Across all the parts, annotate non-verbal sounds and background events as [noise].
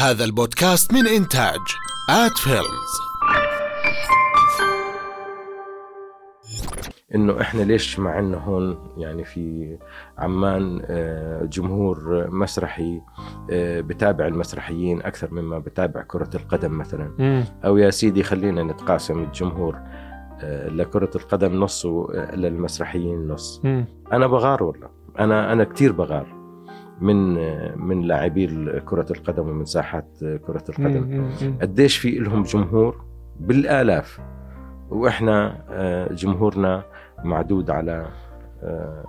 هذا البودكاست من إنتاج آت فيلمز. إنه إحنا ليش مع إنه هون يعني في عمان آه، جمهور مسرحي آه، بتابع المسرحيين أكثر مما بتابع كرة القدم مثلا. أو يا سيدي خلينا نتقاسم الجمهور آه، لكرة القدم نص وللمسرحيين نص. أنا بغار والله. أنا أنا كثير بغار. من من لاعبي كرة القدم ومن ساحات كرة القدم. قديش في لهم جمهور؟ بالآلاف. وإحنا آه، جمهورنا معدود على آه،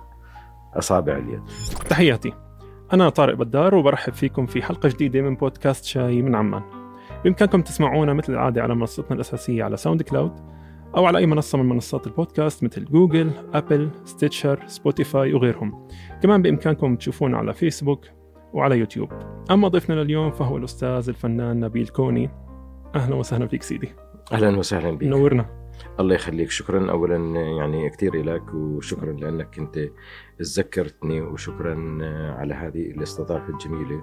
أصابع اليد. تحياتي. أنا طارق بدار وبرحب فيكم في حلقة جديدة من بودكاست شاي من عمان. بإمكانكم تسمعونا مثل العادة على منصتنا الأساسية على ساوند كلاود أو على أي منصة من منصات البودكاست مثل جوجل، أبل، ستيتشر، سبوتيفاي وغيرهم. كمان بإمكانكم تشوفونا على فيسبوك وعلى يوتيوب. أما ضيفنا لليوم فهو الأستاذ الفنان نبيل كوني. أهلا وسهلا فيك سيدي. أهلا وسهلا بك نورنا. الله يخليك. شكرا اولا يعني كثير لك وشكرا لأنك انت تذكرتني وشكرا على هذه الاستضافة الجميلة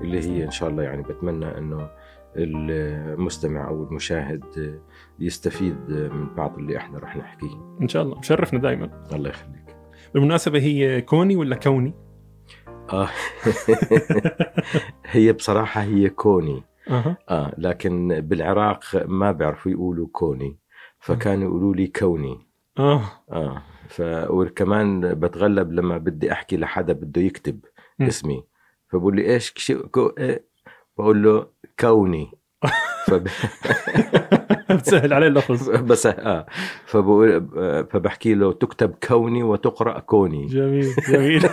اللي هي إن شاء الله يعني بتمنى إنه المستمع أو المشاهد يستفيد من بعض اللي إحنا رح نحكيه. إن شاء الله. مشرفنا دائما الله يخليك. بالمناسبة هي كوني ولا كوني؟ آه. [laughs] هي بصراحة هي كوني. أها. آه لكن بالعراق ما بيعرفوا يقولوا كوني فكانوا يقولوا لي كوني. آه. آه ف وكمان بتغلب لما بدي أحكي لحدا بده يكتب م. اسمي. فبقول لي إيش كو إيه؟ بقول له كوني. فب... [laughs] بتسهل عليه اللفظ. بس آه. فبقول فبحكي له تكتب كوني وتقرأ كوني. جميل جميل.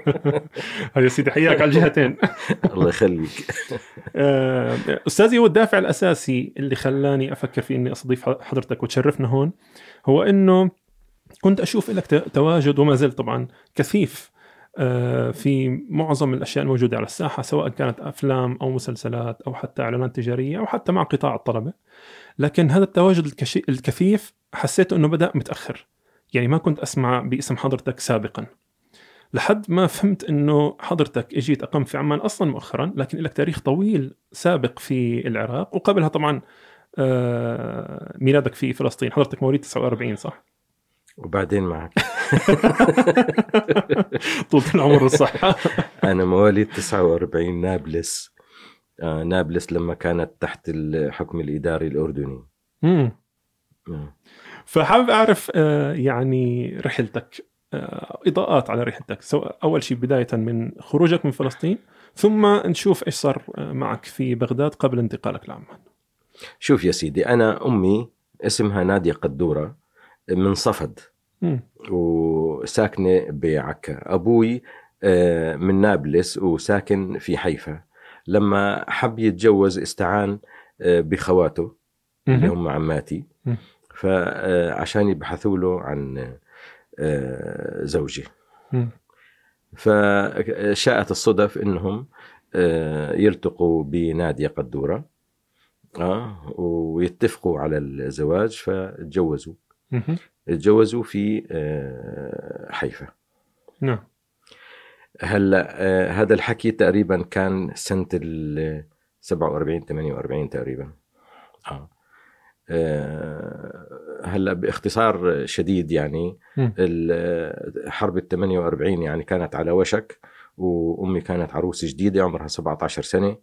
[laughs] هذا سيدي حياك على الجهتين. الله يخليك. [laughs] آه، أستاذي هو الدافع الأساسي اللي خلاني أفكر في إني أستضيف حضرتك وتشرفنا هون هو إنه كنت أشوف لك تواجد وما زلت طبعا كثيف آه، في معظم الأشياء الموجودة على الساحة سواء كانت أفلام أو مسلسلات أو حتى إعلانات تجارية أو حتى مع قطاع الطلبة. لكن هذا التواجد الكثيف حسيت إنه بدأ متأخر. يعني ما كنت أسمع باسم حضرتك سابقا. لحد ما فهمت إنه حضرتك إجيت أقمت في عمان أصلا مؤخرا لكن لك تاريخ طويل سابق في العراق وقبلها طبعا آه، ميلادك في فلسطين. حضرتك مواليد 49 صح؟ وبعدين معك. [laughs] طولة العمر والصحة [laughs] أنا مواليد 49 نابلس. آه نابلس لما كانت تحت الحكم الإداري الأردني. مم. آه. فحابب أعرف آه، يعني رحلتك آه، إضاءات على رحلتك. سواء أول شيء بداية من خروجك من فلسطين ثم نشوف إيش صار آه، معك في بغداد قبل انتقالك لعمان. شوف يا سيدي أنا أمي اسمها نادية قدورة. من صفد. وساكنة بعكا أبوي آه، من نابلس وساكن في حيفا لما حب يتجوز استعان آه، بخواته اللي. هم عماتي. فعشان يبحثوا له عن آه، زوجة مم. فشاءت الصدف إنهم آه، يلتقوا بنادية قدورة آه ويتفقوا على الزواج فتجوزوا مهم. تجوزوا في آه، حيفا. نعم. هلا آه، هذا الحكي تقريبا كان سنة ال 47 48 تقريبا. آه. آه، هلا باختصار شديد يعني حرب ال 48 يعني كانت على وشك وأمي كانت عروسة جديدة عمرها 17 سنة.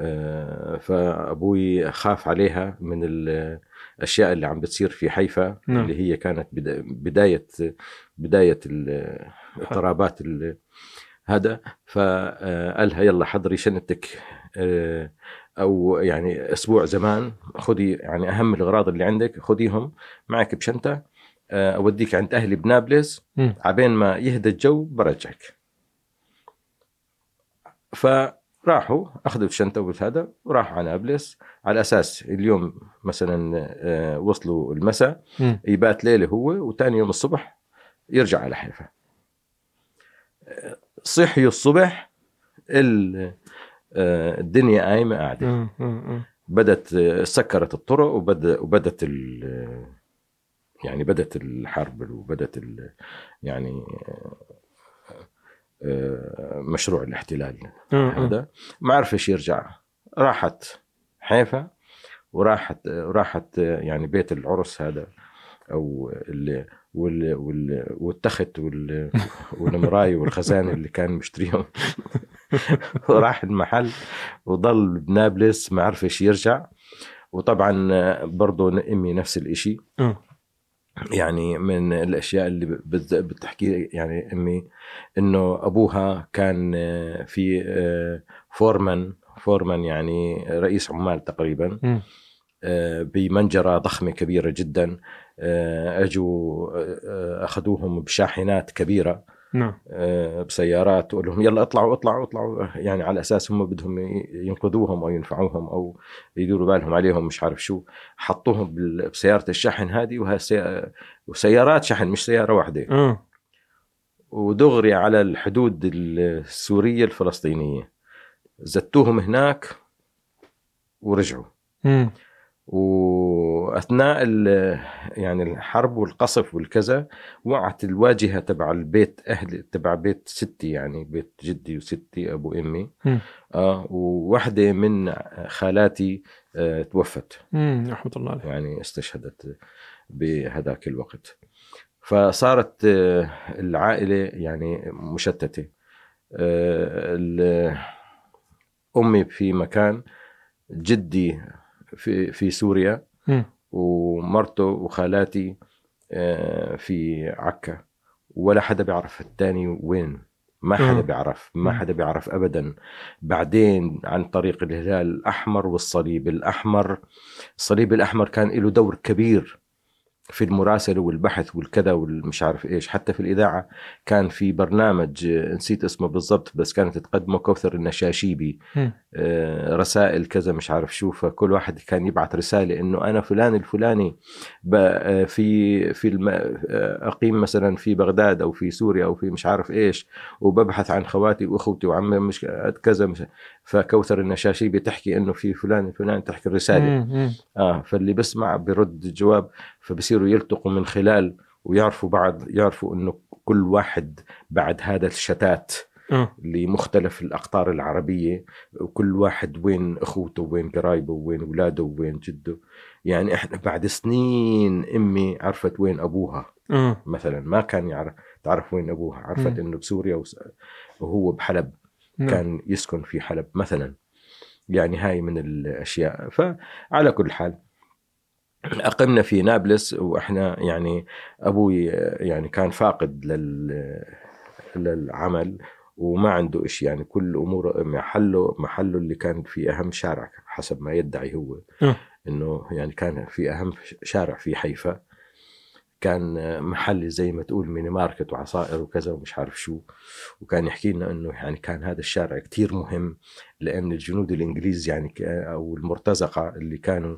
آه، فأبوي خاف عليها من الأشياء اللي عم بتصير في حيفا نعم. اللي هي كانت بدا- بداية بداية ال- اضطرابات ال- هذا فقالها يلا حضري شنطتك آه، أو يعني أسبوع زمان خذي يعني أهم الأغراض اللي عندك خذيهم معك بشنطة آه، أوديك عند أهلي بنابلس. عبين ما يهدى الجو برجعك فراحوا أخذوا الشنطه وهذا وراحوا على نابلس على أساس اليوم مثلا آه، وصلوا المساء. يبات ليلة هو وثاني يوم الصبح يرجع على حيفا آه، صحيوا الصبح ال- آه، الدنيا قايمة قاعدة. بدت سكرت الطرق وبدا وبدت يعني بدت الحرب وبدت يعني مشروع الاحتلال آه، آه. هذا ما عرفش يرجع. راحت حيفا وراحت راحت يعني بيت العرس هذا أو ال وال وال والتخت وال والمراي والخزانه اللي كان مشتريهم. [laughs] وراح المحل وضل بنابلس ما عرفش يرجع. وطبعا برضه امي نفس الإشي. آه. يعني من الأشياء اللي بت- بتحكي يعني أمي إنه أبوها كان آه، في آه، فورمان فورمان يعني رئيس عمال تقريبا. آه، بمنجرة ضخمة كبيرة جدا أجوا أخذوهم بشاحنات كبيرة نعم. آه، بسيارات وقال لهم يلا اطلعوا اطلعوا اطلعوا. يعني على أساس هم بدهم ينقذوهم أو ينفعوهم أو يديروا بالهم عليهم مش عارف شو. حطوهم بسيارة الشحن هذه وهي وسيارات شحن مش سيارة واحدة. آه. ودغري على الحدود السورية الفلسطينية. زتوهم هناك ورجعوا. مم. وأثناء ال- يعني الحرب والقصف والكذا وقعت الواجهة تبع البيت أهل تبع بيت ستي يعني بيت جدي وستي أبو أمي. آه وواحده من خالاتي آه توفت. رحمة الله عليه يعني استشهدت بهذاك الوقت فصارت آه، العائلة يعني مشتتة آه، أمي في مكان جدي في في سوريا. ومرته وخالاتي آه، في عكا ولا حدا بيعرف الثاني وين ما حدا. بيعرف ما. حدا بيعرف ابدا بعدين عن طريق الهلال الأحمر والصليب الأحمر الصليب الأحمر كان له دور كبير في المراسله والبحث والكذا والمش عارف إيش. حتى في الإذاعة كان في برنامج آه، نسيت اسمه بالضبط بس كانت تقدمه كوثر النشاشيبي. آه، رسائل كذا مش عارف شو فكل واحد كان يبعث رسالة إنه أنا فلان الفلاني آه، في في الم... أقيم مثلا في بغداد أو في سوريا أو في مش عارف إيش وببحث عن خواتي وأخوتي وعمي مش كذا مش فكوثر النشاشي بتحكي إنه في فلان الفلاني تحكي الرسالة. آه فاللي بسمع برد جواب فبصيروا يلتقوا من خلال ويعرفوا بعض يعرفوا إنه كل واحد بعد هذا الشتات لمختلف الأقطار العربية وكل واحد وين أخوته وين قرايبه وين أولاده وين جده. يعني إحنا بعد سنين أمي عرفت وين أبوها. آه مثلا ما كان يعرف تعرف وين أبوها عرفت. إنه بسوريا وهو بحلب. نعم. كان يسكن في حلب مثلا. يعني هاي من الأشياء. فعلى كل حال أقمنا في نابلس وإحنا يعني أبوي يعني كان فاقد لل للعمل وما عنده إشي. يعني كل أموره محله محله اللي كان في أهم شارع حسب ما يدعي هو. آه. إنه يعني كان في أهم شارع في حيفا. كان محل زي ما تقول mini market وعصائر وكذا ومش عارف شو. وكان يحكي لنا إنه يعني كان هذا الشارع كتير مهم لأن الجنود الإنجليز يعني أو المرتزقة اللي كانوا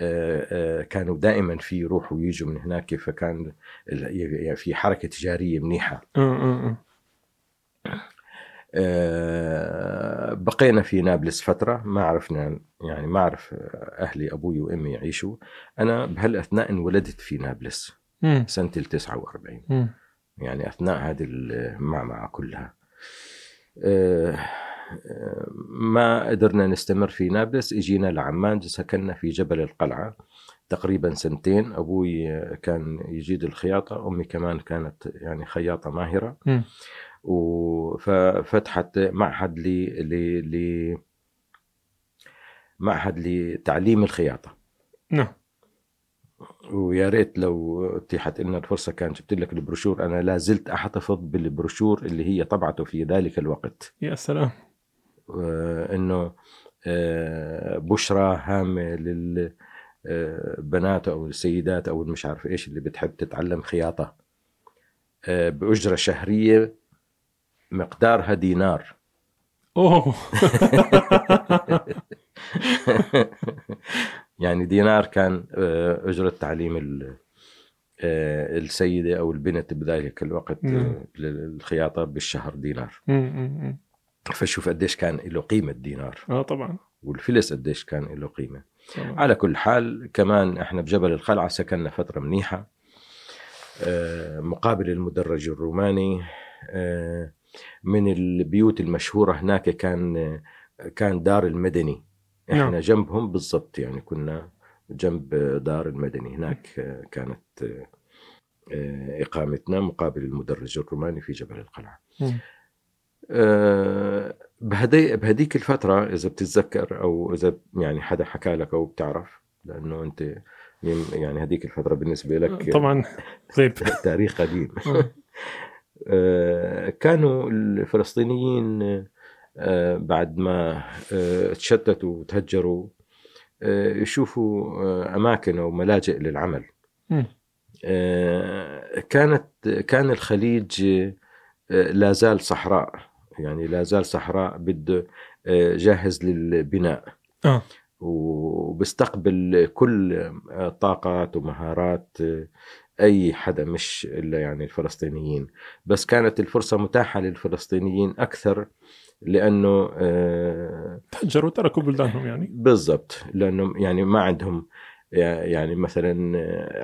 آه، آه، كانوا دائما في يروحوا ويجوا من هناك فكان يعني في حركة تجارية منيحة. آه، بقينا في نابلس فترة ما عرفنا يعني ما أعرف أهلي أبوي وأمي يعيشوا. أنا بهالأثناء انولدت في نابلس. مم. سنة ال 49 مم. يعني أثناء هذه المعمعة كلها آه، آه، ما قدرنا نستمر في نابلس إجينا لعمان سكننا في جبل القلعة تقريبا سنتين أبوي كان يجيد الخياطة أمي كمان كانت يعني خياطة ماهرة مم. وفتحت معهد ل ل ل معهد لتعليم الخياطة نعم ويا ريت لو اتيحت لنا الفرصة كان جبت لك البروشور. أنا لا زلت أحتفظ بالبروشور اللي هي طبعته في ذلك الوقت. يا سلام. آه، إنه آه، بشرى هامة للبنات أو السيدات أو مش عارف إيش اللي بتحب تتعلم خياطة. آه، بأجرة شهرية مقدارها دينار. أوه. [laughs] [laughs] يعني دينار كان آه، أجرة تعليم آه، السيدة أو البنت بذلك الوقت. آه، للخياطة بالشهر دينار. فشوف قديش كان له قيمة دينار. آه طبعا. والفلس قديش كان له قيمة. طبعا. على كل حال كمان إحنا بجبل القلعة سكننا فترة منيحة آه، مقابل المدرج الروماني من البيوت المشهورة هناك كان كان دار المدني. إحنا نعم. جنبهم بالضبط يعني كنا جنب دار المدني هناك آه، كانت آه، آه، إقامتنا مقابل المدرج الروماني في جبل القلعة مم. آه، بهدي بهديك الفترة إذا بتتذكر أو إذا يعني حدا حكى لك أو بتعرف لأنه أنت يم- يعني هديك الفترة بالنسبة لك طبعا غيب [laughs] تاريخ قديم. آه، كانوا الفلسطينيين آه، بعد ما آه، تشتتوا وتهجروا آه، يشوفوا آه، أماكن أو ملاجئ للعمل. آه، كانت كان الخليج آه، لا زال صحراء. يعني لا زال صحراء بده آه، جاهز للبناء. آه. وبيستقبل كل آه، طاقات ومهارات آه، أي حدا مش إلا يعني الفلسطينيين. بس كانت الفرصة متاحة للفلسطينيين أكثر لأنه آه، تهجروا تركوا بلدانهم يعني. بالضبط. لأنه يعني ما عندهم يعني مثلا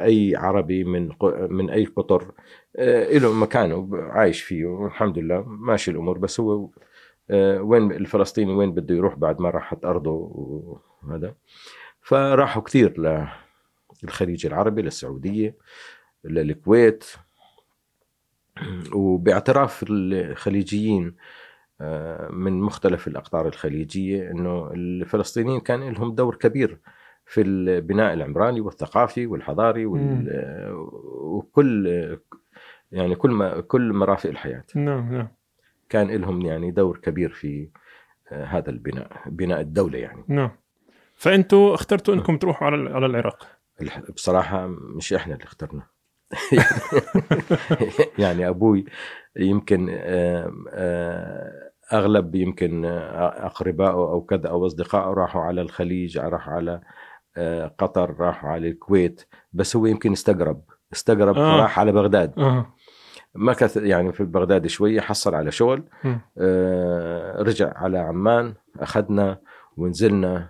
أي عربي من من أي قطر آه، له مكانه عايش فيه والحمد لله ماشي الأمور. بس هو آه، وين الفلسطيني وين بده يروح بعد ما راحت أرضه وهذا. فراحوا كثير للخليج العربي للسعودية للكويت. وباعتراف الخليجيين آه، من مختلف الأقطار الخليجية أنه الفلسطينيين كان لهم دور كبير في البناء العمراني والثقافي والحضاري وال... وكل يعني كل ما كل مرافق الحياة. نعم نعم. كان لهم يعني دور كبير في آه، هذا البناء بناء الدولة يعني. نعم. فأنتوا اخترتوا إنكم تروحوا على على العراق؟ بصراحة مش إحنا اللي اخترنا. [laughs] يعني أبوي يمكن آم، آه، أغلب يمكن آه، أقربائه أو كذا أو أصدقائه راحوا على الخليج راحوا على آه، قطر راحوا على الكويت بس هو يمكن استقرب استقرب آه. راح على بغداد آه مكث يعني في بغداد شوية حصل على شغل. آه، رجع على عمان أخذنا ونزلنا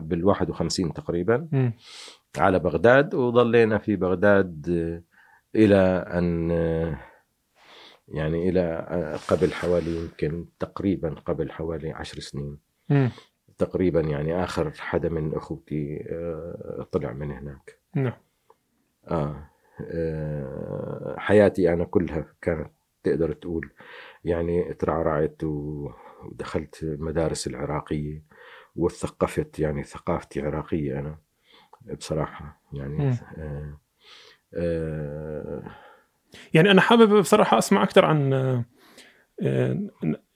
بال 51 تقريبا مم. على بغداد وظلينا في بغداد آه، إلى أن آه، يعني إلى آه، قبل حوالي يمكن تقريبا قبل حوالي عشر سنين مم. تقريبا يعني آخر حدا من أخوتي آه، طلع من هناك نعم آه. آه حياتي أنا كلها كانت تقدر تقول يعني ترعرعت ودخلت المدارس العراقية وثقفت يعني ثقافتي عراقية أنا بصراحة يعني. آه آه يعني أنا حابب بصراحة أسمع أكثر عن آه، آه،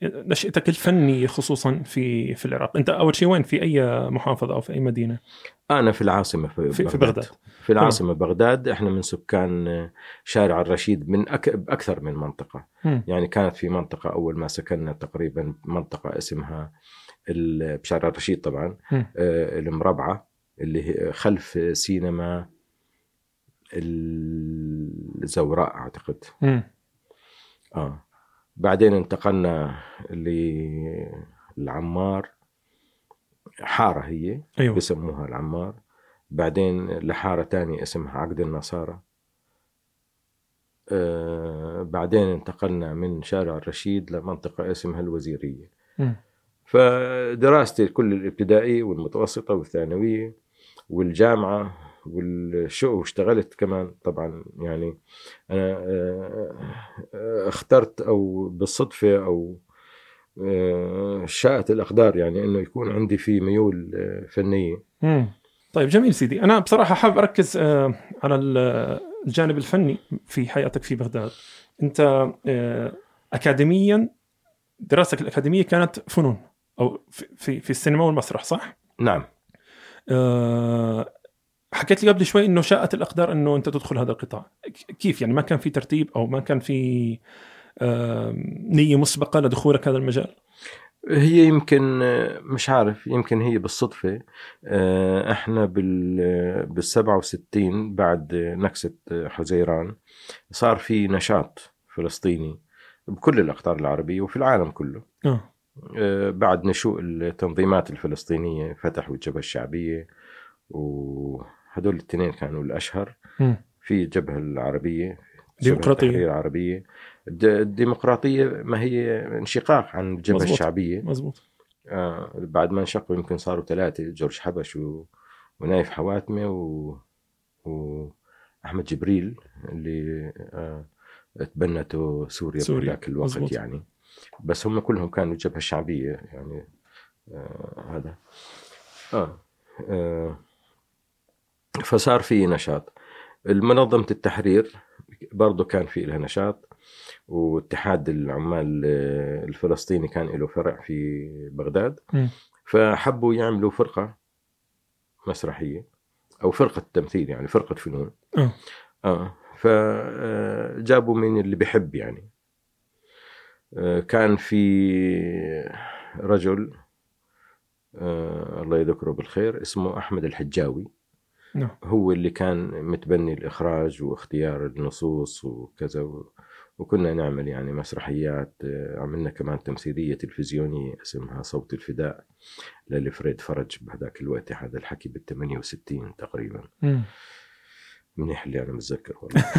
نشأتك الفنية خصوصا في في العراق، أنت أول شيء وين في أي محافظة أو في أي مدينة؟ أنا في العاصمة في, في, في بغداد. في العاصمة بغداد إحنا من سكان شارع الرشيد من أك... أكثر من منطقة مم. يعني كانت في منطقة أول ما سكننا تقريبا منطقة اسمها ال- بشارع الرشيد طبعا مم. آه، المربعة اللي هي خلف سينما الزوراء أعتقد. مم. آه. بعدين انتقلنا للعمار حارة هي أيوه. بسموها العمار. بعدين لحارة تانية اسمها عقد النصارى. آه بعدين انتقلنا من شارع الرشيد لمنطقة اسمها الوزيرية. مم. فدراستي كل الابتدائية والمتوسطة والثانوية والجامعة والشو واشتغلت كمان طبعا يعني. أنا آه، اخترت أو بالصدفة أو آه، شاءت الأقدار يعني أنه يكون عندي في ميول آه، فنية. مم. طيب جميل سيدي. أنا بصراحة حابب أركز على ال- الجانب الفني في حياتك في بغداد. أنت اكاديميا دراستك الأكاديمية كانت فنون أو في في, السينما والمسرح صح؟ نعم. حكيت لي قبل شوي إنه شاءت الأقدار إنه أنت تدخل هذا القطاع. كيف؟ يعني ما كان في ترتيب أو ما كان في نية مسبقة لدخولك هذا المجال؟ هي يمكن مش عارف يمكن هي بالصدفة. آه، إحنا بال بال 67 بعد نكسة حزيران صار في نشاط فلسطيني بكل الأقطار العربية وفي العالم كله. آه. آه، بعد نشوء التنظيمات الفلسطينية فتحوا الجبهة الشعبية وهدول الاثنين كانوا الأشهر مم. في الجبهة العربية جبهة ديمقراطية. التحرير العربية الد- الديمقراطية ما هي انشقاق عن الجبهة مزبوط. الشعبية مزبوط آه بعد ما انشقوا يمكن صاروا ثلاثة جورج حبش و... ونايف حواتمة و... واحمد جبريل اللي آه تبنته سوريا, سوريا، في ذاك الوقت مزبوط. يعني بس هم كلهم كانوا الجبهه الشعبيه يعني آه هذا آه. آه فصار في نشاط. المنظمة التحرير برضه كان في لها نشاط واتحاد العمال آه، الفلسطيني كان له فرع في بغداد. مم. فحبوا يعملوا فرقة مسرحية أو فرقة تمثيل يعني فرقة فنون. آه. آه فجابوا من اللي بيحب يعني. آه، كان في رجل آه، الله يذكره بالخير اسمه أحمد الحجاوي. نعم هو اللي كان متبني الإخراج واختيار النصوص وكذا و... وكنا نعمل يعني مسرحيات آه، عملنا كمان تمثيلية تلفزيونية اسمها صوت الفداء للفريد فرج بهذاك الوقت هذا الحكي بال 68 تقريبا مم. منيح اللي أنا متذكر والله [laughs]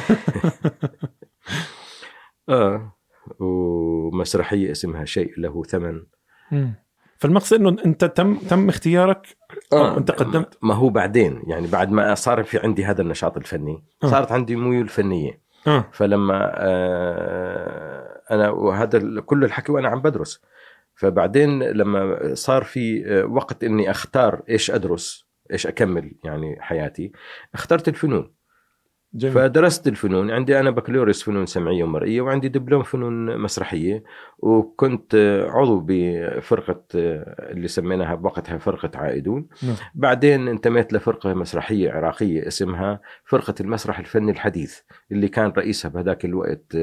آه ومسرحية اسمها شيء له ثمن مم. فالمقصد إنه أنت تم تم اختيارك آه، أنت قدمت. ما هو بعدين يعني بعد ما صار في عندي هذا النشاط الفني آه. صارت عندي ميول فنية. آه. فلما آه أنا وهذا كل الحكي وأنا عم بدرس. فبعدين لما صار في آه، وقت إني أختار إيش أدرس إيش أكمل يعني حياتي اخترت الفنون. جميل. فدرست الفنون. عندي أنا بكالوريوس فنون سمعية ومرئية وعندي دبلوم فنون مسرحية وكنت عضو بفرقة اللي سميناها بوقتها فرقة عائدون. نعم. بعدين انتميت لفرقة مسرحية عراقية اسمها فرقة المسرح الفني الحديث اللي كان رئيسها بهذاك الوقت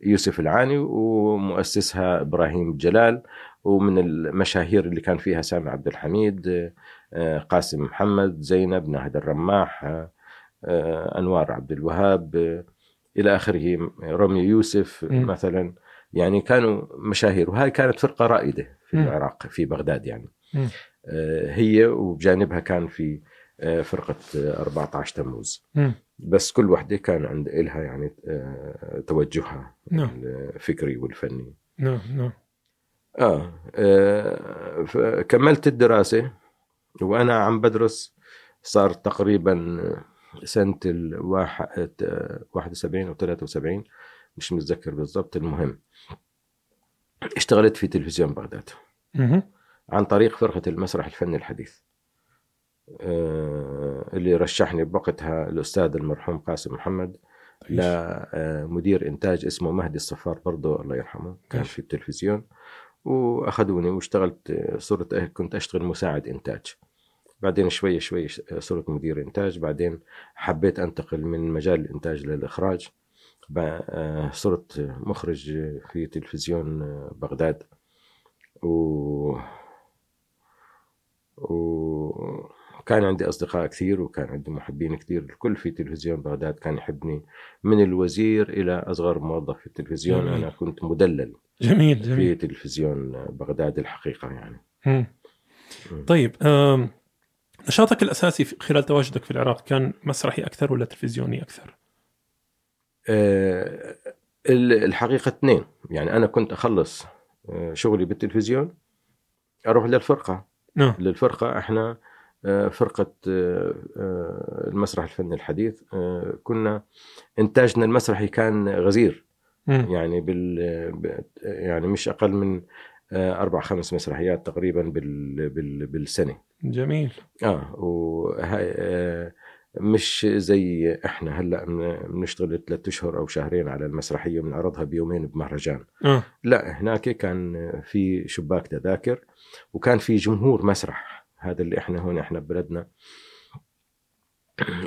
يوسف العاني ومؤسسها إبراهيم جلال ومن المشاهير اللي كان فيها سامي عبد الحميد آه، قاسم محمد زينب ناهد الرماح أنوار عبد الوهاب آه، إلى آخره رمي يوسف مم. مثلا يعني كانوا مشاهير وهاي كانت فرقة رائدة في مم. العراق في بغداد يعني مم. آه، هي وبجانبها كان في آه، فرقة آه، 14 تموز مم. بس كل وحدة كان عند إلها يعني آه، توجهها نعم. الفكري والفني نعم نعم آه آه، فكملت الدراسة وأنا عم بدرس صار تقريبا سنة الواحد 71 أو 73 مش متذكر بالضبط. المهم اشتغلت في تلفزيون بغداد. عن طريق فرقة المسرح الفني الحديث. آه، اللي رشحني بوقتها الأستاذ المرحوم قاسم محمد. لمدير إنتاج اسمه مهدي الصفار برضه الله يرحمه كان. في التلفزيون. وأخذوني واشتغلت آه، صرت كنت أشتغل مساعد إنتاج. بعدين شوي شوي صرت مدير إنتاج بعدين حبيت أنتقل من مجال الإنتاج للإخراج آه، صرت مخرج في تلفزيون آه، بغداد و وكان عندي أصدقاء كثير وكان عندي محبين كثير الكل في تلفزيون بغداد كان يحبني من الوزير إلى أصغر موظف في التلفزيون جميل. أنا كنت مدلل جميل في جميل تلفزيون بغداد الحقيقة يعني. مم. طيب آم، نشاطك الأساسي خلال تواجدك في العراق كان مسرحي أكثر ولا تلفزيوني أكثر؟ آه، ال- الحقيقة اثنين. يعني أنا كنت أخلص آه، شغلي بالتلفزيون أروح للفرقة. نعم. للفرقة إحنا آه، فرقة المسرح الفني الحديث. كنا إنتاجنا المسرحي كان غزير. يعني بال يعني مش أقل من آه، أربع خمس مسرحيات تقريبا بال بال بالسنة. جميل. آه وهاي آه، مش زي إحنا. هلأ بن- بنشتغل ثلاث أشهر أو شهرين على المسرحية بنعرضها بيومين بمهرجان. آه. لا هناك كان في شباك تذاكر وكان في جمهور مسرح. هذا اللي إحنا هون إحنا ببلدنا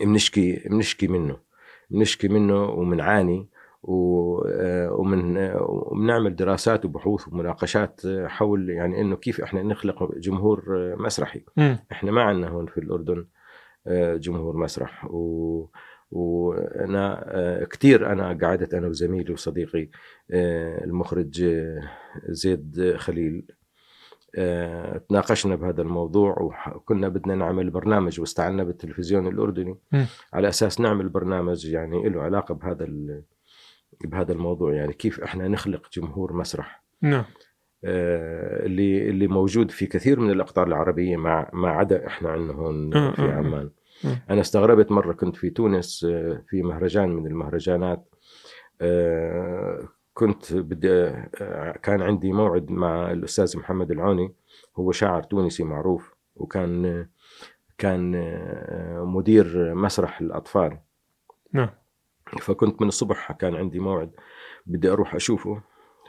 بنشكي بنشكي منه. بنشكي منه وبنعاني ومن آه، وبنعمل دراسات وبحوث ومناقشات حول يعني إنه كيف إحنا نخلق جمهور مسرحي مم. إحنا ما عندنا هون في الأردن آه، جمهور مسرح و وأنا آه، كثير أنا قعدت أنا وزميلي وصديقي المخرج زيد خليل تناقشنا بهذا الموضوع وكنا بدنا نعمل برنامج واستعنا بالتلفزيون الأردني مم. على أساس نعمل برنامج يعني له علاقة بهذا بهذا الموضوع يعني كيف إحنا نخلق جمهور مسرح. نعم. آه، اللي اللي موجود في كثير من الأقطار العربية ما ما عدا إحنا عندنا هون آه، في آه، آه. عمان. أنا استغربت مرة كنت في تونس في مهرجان من المهرجانات. كنت بدي كان عندي موعد مع الأستاذ محمد العوني هو شاعر تونسي معروف وكان كان مدير مسرح الأطفال. نعم. فكنت من الصبح كان عندي موعد بدي أروح أشوفه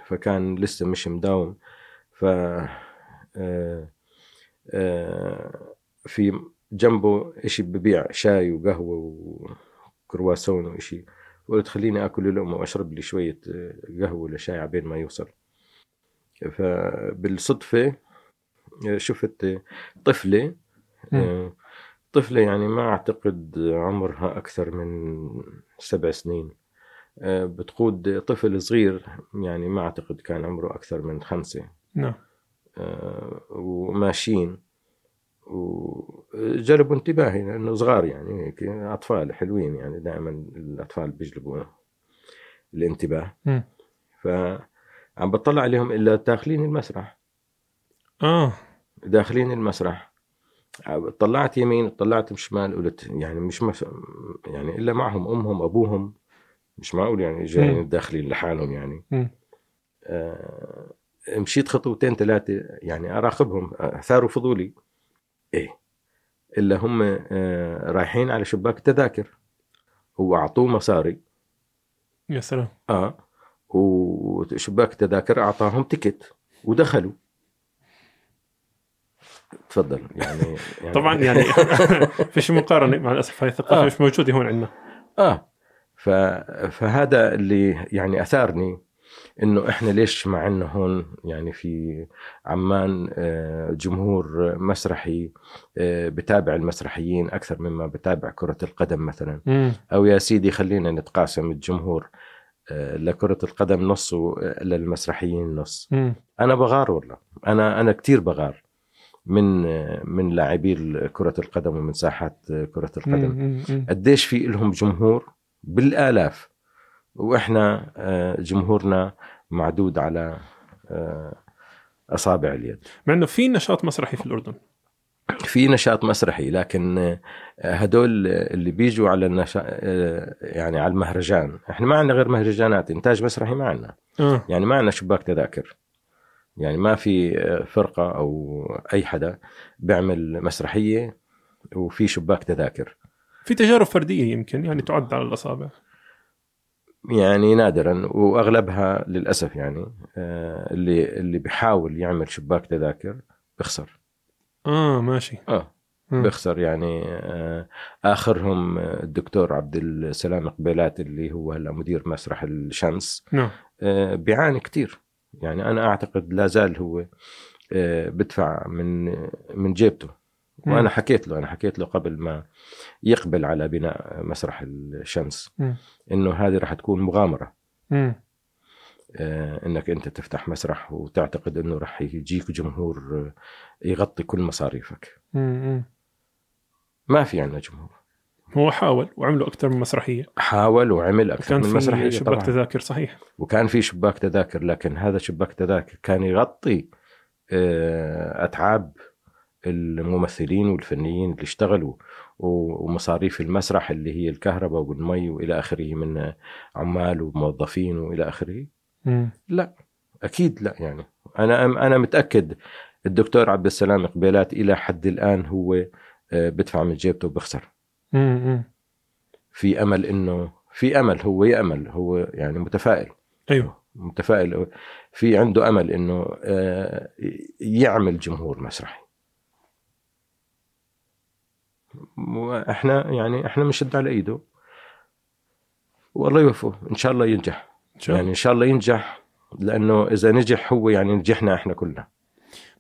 فكان لسه مش مداوم. ف آه، آه، في جنبه إشي ببيع شاي وقهوة وكرواسون وإشي. قلت خليني آكل لقمه وأشرب لي شوية آه، قهوة ولا شاي عبين ما يوصل. فبالصدفة آه، شفت آه، طفله آه، طفلة يعني ما أعتقد عمرها أكثر من سبع سنين. آه، بتقود طفل صغير يعني ما أعتقد كان عمره أكثر من خمسة. نعم. آه، وماشيين. وجلبوا انتباهي لأنه صغار يعني هيك أطفال حلوين يعني دائما الأطفال بيجلبوا الانتباه. مم. فعم بطلع عليهم إلا داخلين المسرح. آه. داخلين المسرح. طلعت يمين طلعت شمال قلت يعني مش مس... يعني إلا معهم أمهم أبوهم مش معقول يعني جايين. داخلين لحالهم يعني. آه مشيت خطوتين ثلاثة يعني أراقبهم أثاروا فضولي. إيه إلا هم آه رايحين على شباك تذاكر واعطوه مصاري. يا سلام. آه وشباك التذاكر أعطاهم تيكت ودخلوا. تفضل. يعني, يعني طبعا يعني [laughs] فيش مقارنة مع الأسف هاي الثقافة آه. مش موجودة هون عندنا. آه. ف... فهذا اللي يعني أثارني إنه إحنا ليش ما عندنا هون يعني في عمان آه، جمهور مسرحي آه، بتابع المسرحيين أكثر مما بتابع كرة القدم مثلا. أو يا سيدي خلينا نتقاسم الجمهور آه، لكرة القدم نص وللمسرحيين نص. مم. أنا بغار والله. أنا أنا كثير بغار. من من لاعبي كرة القدم ومن ساحات كرة القدم. قديش في لهم جمهور؟ بالآلاف. وإحنا آه، جمهورنا معدود على آه، أصابع اليد. مع إنه في نشاط مسرحي في الأردن. في نشاط مسرحي لكن آه، هدول اللي بيجوا على النشا... آه، يعني على المهرجان. إحنا ما عندنا غير مهرجانات إنتاج مسرحي ما عندنا. آه. يعني ما عندنا شباك تذاكر. يعني ما في آه، فرقة أو أي حدا بيعمل مسرحية وفي شباك تذاكر. في تجارب فردية يمكن يعني تعد على الأصابع. يعني نادرا وأغلبها للأسف يعني آه، اللي اللي بيحاول يعمل شباك تذاكر بيخسر. آه ماشي. آه مم. بيخسر يعني آه، آخرهم الدكتور عبد السلام قبيلات اللي هو هلا مدير مسرح الشمس نعم. بيعاني كتير. يعني أنا أعتقد لا زال هو آه، بدفع من من جيبته. وأنا حكيت له أنا حكيت له قبل ما يقبل على بناء مسرح الشمس. إنه هذه راح تكون مغامرة. آه، إنك أنت تفتح مسرح وتعتقد إنه راح يجيك جمهور آه، يغطي كل مصاريفك. ما في عندنا جمهور هو حاول وعملوا أكثر من مسرحية. حاول وعمل أكثر كان من مسرحية في شباك طبعا. تذاكر صحيح. وكان في شباك تذاكر لكن هذا شباك تذاكر كان يغطي آه، أتعاب الممثلين والفنيين اللي اشتغلوا ومصاريف المسرح اللي هي الكهرباء والمي وإلى آخره من عمال وموظفين وإلى آخره. لا أكيد لا يعني. أنا أنا متأكد الدكتور عبد السلام قبيلات إلى حد الآن هو آه، بدفع من جيبته وبخسر مم. في أمل إنه في أمل هو يامل هو يعني متفائل. أيوه. متفائل. في عنده أمل إنه آه، يعمل جمهور مسرحي. وإحنا يعني إحنا بنشد على إيده. والله يوفقه. إن شاء الله ينجح. إن شاء الله. يعني إن شاء الله ينجح لأنه إذا نجح هو يعني نجحنا إحنا كلنا.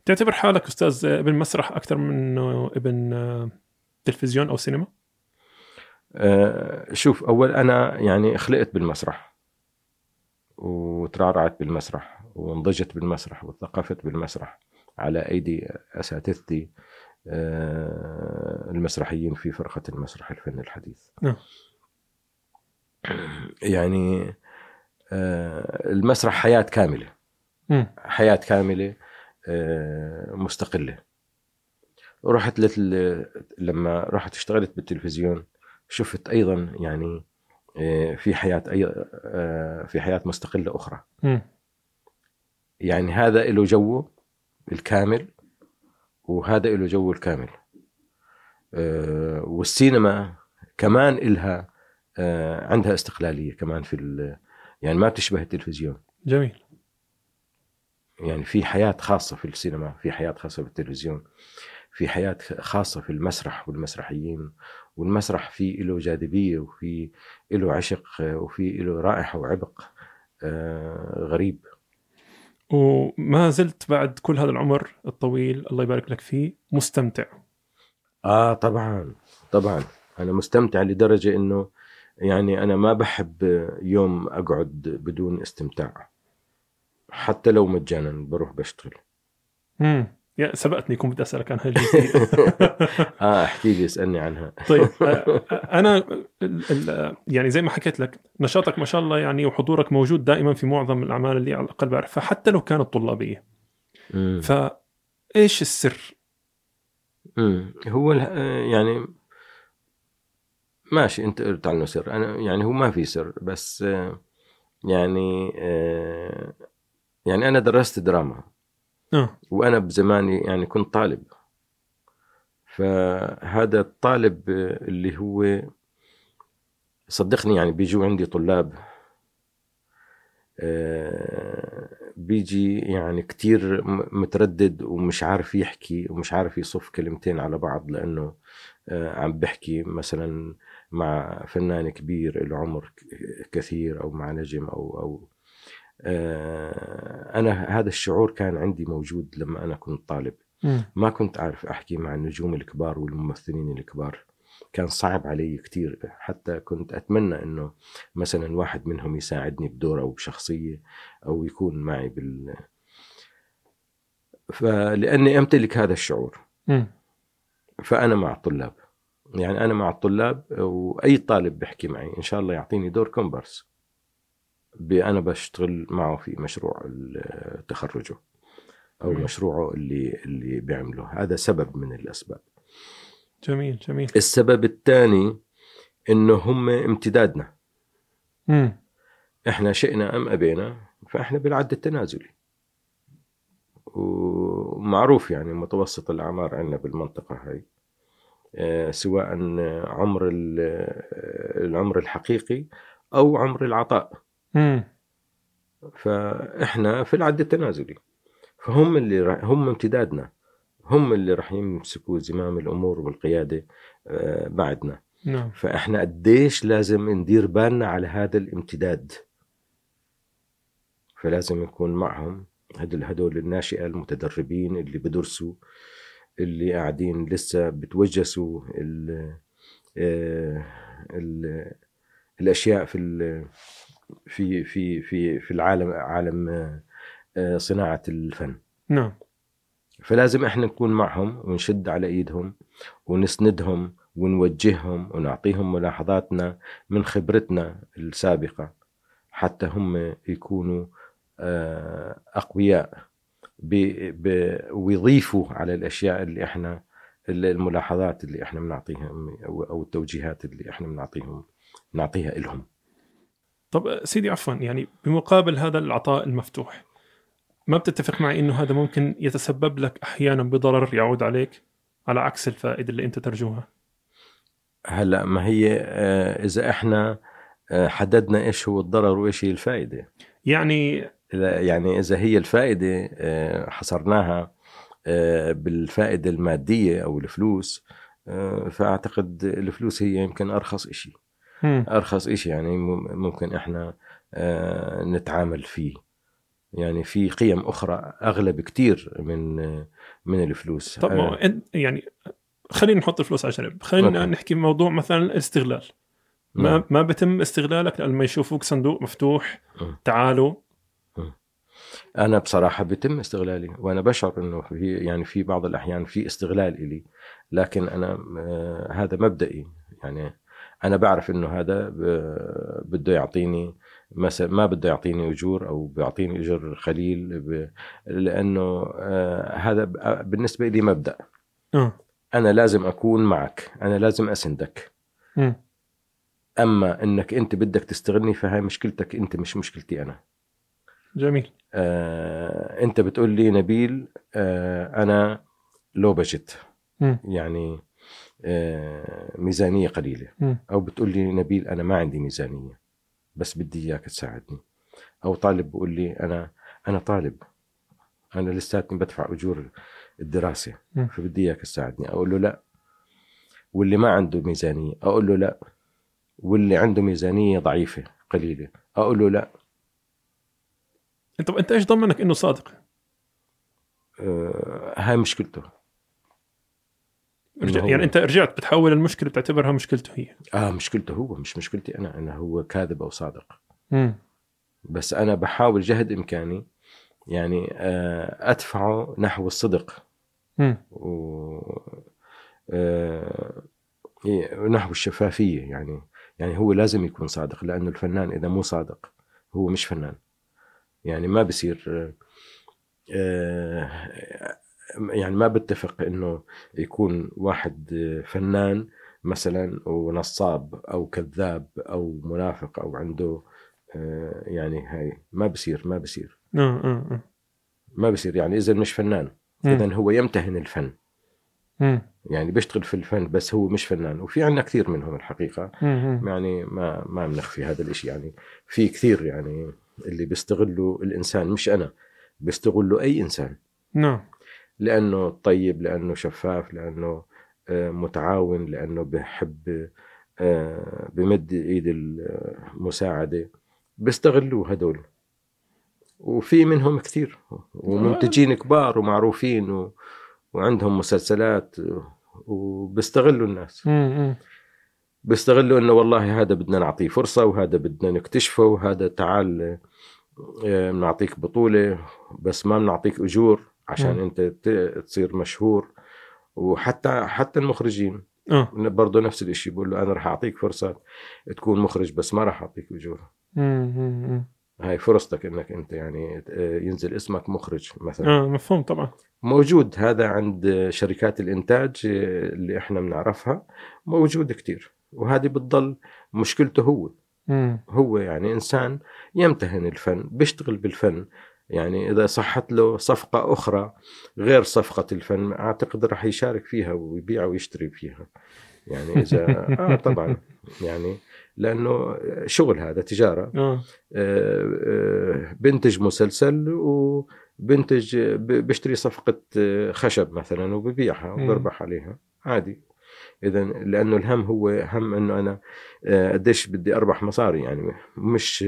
تعتبر حالك أستاذ ابن مسرح أكثر من إنه ابن آه، تلفزيون أو سينما؟ شوف أول أنا يعني خلقت بالمسرح وترعرعت بالمسرح وانضجت بالمسرح وثقفت بالمسرح على أيدي أساتذتي آه، المسرحيين في فرقة المسرح الفني الحديث نعم. [clears throat] يعني آه، المسرح حياة كاملة. حياة كاملة آه، مستقلة رحت. لما رحت اشتغلت بالتلفزيون شفت أيضا يعني آه، في حياة أي... آه، في حياة مستقلة أخرى. مم. يعني هذا له جوه الكامل وهذا له جوه الكامل. آه، والسينما كمان إلها عندها استقلالية كمان في ال- يعني ما بتشبه التلفزيون. جميل. يعني في حياة خاصة في السينما في حياة خاصة في التلفزيون في حياة خاصة في المسرح والمسرحيين والمسرح فيه له جاذبية وفي له عشق آه، وفي له رائحة وعبق آه، غريب. وما زلت بعد كل هذا العمر الطويل الله يبارك لك فيه مستمتع. آه طبعا طبعا. أنا مستمتع لدرجة إنه يعني أنا ما بحب يوم أقعد بدون استمتاع. حتى لو مجانا بروح بشتغل. مم. يا سبقتني كنت بدي أسألك عن هاي الجزئيه [laughs] آه احكي لي اسألني عنها [laughs] طيب أنا يعني زي ما حكيت لك نشاطك ما شاء الله يعني وحضورك موجود دائما في معظم الأعمال اللي على الاقل بعرفها حتى لو كانت طلابية. فايش السر؟ مم. هو آه، يعني ماشي أنت قلت عنه سر أنا يعني هو ما في سر بس آه، يعني آه، يعني أنا درست دراما آه. وأنا بزماني يعني كنت طالب. فهذا الطالب اللي هو صدقني يعني بيجوا عندي طلاب آه، بيجي يعني كتير متردد ومش عارف يحكي ومش عارف يصف كلمتين على بعض لأنه آه، عم بحكي مثلا مع فنان كبير له عمر كثير أو مع نجم أو أو آه، أنا هذا الشعور كان عندي موجود لما أنا كنت طالب. ما كنت أعرف أحكي مع النجوم الكبار والممثلين الكبار. كان صعب علي كتير. حتى كنت أتمنى أنه مثلا واحد منهم يساعدني بدور أو بشخصية أو يكون معي بال. فلأني أمتلك هذا الشعور. مم. فأنا مع الطلاب. يعني أنا مع الطلاب وأي طالب بحكي معي إن شاء الله يعطيني دور كومبارس. أنا بشتغل معه في مشروع تخرجه أو مم. مشروعه اللي اللي بيعمله هذا سبب من الأسباب جميل جميل السبب الثاني إنه هم امتدادنا مم. إحنا شئنا أم أبينا فإحنا بالعد التنازلي ومعروف يعني متوسط الأعمار عندنا بالمنطقة هاي آه، سواء عمر ال- العمر الحقيقي أو عمر العطاء. فإحنا في العد التنازلي فهم اللي رح هم امتدادنا. هم اللي راح يمسكوا زمام الأمور والقيادة آه، بعدنا. نعم. فإحنا قديش لازم ندير بالنا على هذا الامتداد. فلازم نكون معهم هدول هدول الناشئة المتدربين اللي بدرسوا اللي قاعدين لسه بتوجسوا ال ال الأشياء في ال في في في في العالم عالم آه، صناعة الفن. نعم. فلازم إحنا نكون معهم ونشد على ايدهم ونسندهم ونوجههم ونعطيهم ملاحظاتنا من خبرتنا السابقة حتى هم يكونوا آه، أقوياء ويضيفوا على الأشياء اللي إحنا الملاحظات اللي إحنا بنعطيها أو التوجيهات اللي إحنا بنعطيهم نعطيها لهم طب سيدي عفوا يعني بمقابل هذا العطاء المفتوح ما بتتفق معي إنه هذا ممكن يتسبب لك أحيانا بضرر يعود عليك على عكس الفائدة اللي أنت ترجوها هلأ ما هي آه، إذا إحنا آه، حددنا إيش هو الضرر وإيش هي الفائدة يعني إذا- يعني إذا هي الفائدة آه، حصرناها بالفائدة المادية أو الفلوس فأعتقد الفلوس هي يمكن أرخص شيء. أرخص شيء يعني مم- ممكن إحنا آه، نتعامل فيه. يعني في قيم أخرى اغلى بكثير من من الفلوس. طب ما آه، يعني خلينا نحط الفلوس على جنب. خلينا. نحكي موضوع مثلا الاستغلال. ما نعم. ما بتم استغلالك لما يشوفوك صندوق مفتوح مم. تعالوا. أنا بصراحة بيتم استغلالي وأنا بشعر إنه في يعني في بعض الأحيان في استغلال إلي لكن أنا آه، هذا مبدئي. يعني أنا بعرف إنه هذا بده يعطيني مثلا ما بده يعطيني أجور أو بيعطيني أجر خليل ب... لأنه آه هذا ب- بالنسبة لي مبدأ. آه. أنا لازم أكون معك. أنا لازم أسندك. أما إنك أنت بدك تستغلني فهي مشكلتك أنت مش مشكلتي أنا. جميل. آه أنت بتقول لي نبيل آه أنا لو بجت. يعني آه ميزانية قليلة. أو بتقول لي نبيل أنا ما عندي ميزانية بس بدي إياك تساعدني. أو طالب بقول لي أنا أنا طالب. أنا لساتني بدفع أجور الدراسة. فبدي إياك تساعدني. أقول له لا. واللي ما عنده ميزانية أقول له لا. واللي عنده ميزانية ضعيفة قليلة أقول له لا. طب أنت إيش ضمنك إنه صادق؟ آه هاي مشكلته. رجع يعني أنت رجعت بتحول المشكلة بتعتبرها مشكلته هي. آه مشكلته هو مش مشكلتي أنا أنا هو كاذب أو صادق. مم. بس أنا بحاول جهد إمكاني يعني آه ادفعه نحو الصدق. مم. و آه، نحو الشفافية يعني يعني هو لازم يكون صادق لأنه الفنان إذا مو صادق هو مش فنان. يعني ما بصير آه، آه، يعني ما بتفق إنه يكون واحد آه، فنان مثلا ونصاب أو كذاب أو منافق أو عنده آه، يعني هاي ما بصير ما بصير آه آه ما بصير يعني إذا مش فنان. إذا هو يمتهن الفن. يعني بيشتغل في الفن بس هو مش فنان وفي عندنا كثير منهم. مم. يعني ما ما بنخفي هذا الإشي يعني في كثير يعني اللي بيستغلوا الإنسان مش أنا بيستغلوا أي إنسان نعم لأنه طيب لأنه شفاف لأنه آه، متعاون لأنه بحب آه، بمد إيد المساعدة. بيستغلوا هدول. وفي منهم كثير. ومنتجين كبار ومعروفين و... وعندهم مسلسلات وبيستغلوا الناس. بيستغلوا إنه والله هذا بدنا نعطيه فرصة وهذا بدنا نكتشفه وهذا تعال آه، بنعطيك بطولة بس ما بنعطيك أجور. عشان مم. أنت تصير مشهور. وحتى حتى المخرجين آه. برضه نفس الشيء بقول له أنا راح أعطيك فرصة تكون مخرج بس ما راح أعطيك اجور. هاي فرصتك إنك أنت يعني آه، ينزل اسمك مخرج مثلا. آه مفهوم طبعا. موجود هذا عند شركات الإنتاج اللي إحنا بنعرفها. موجود كتير. وهذه بتضل مشكلته هو. مم. هو يعني إنسان يمتهن الفن بيشتغل بالفن يعني إذا صحت له صفقة أخرى غير صفقة الفن أعتقد راح يشارك فيها ويبيع ويشتري فيها. يعني إذا [laughs] آه طبعا. يعني لأنه شغل هذا تجارة. آه. آه، آه، بنتج مسلسل وبنتج بيشتري صفقة آه، خشب مثلا وببيعها. وبربح عليها. عادي. إذا لأنه الهم هو هم إنه أنا آه، قديش بدي أربح مصاري. يعني مش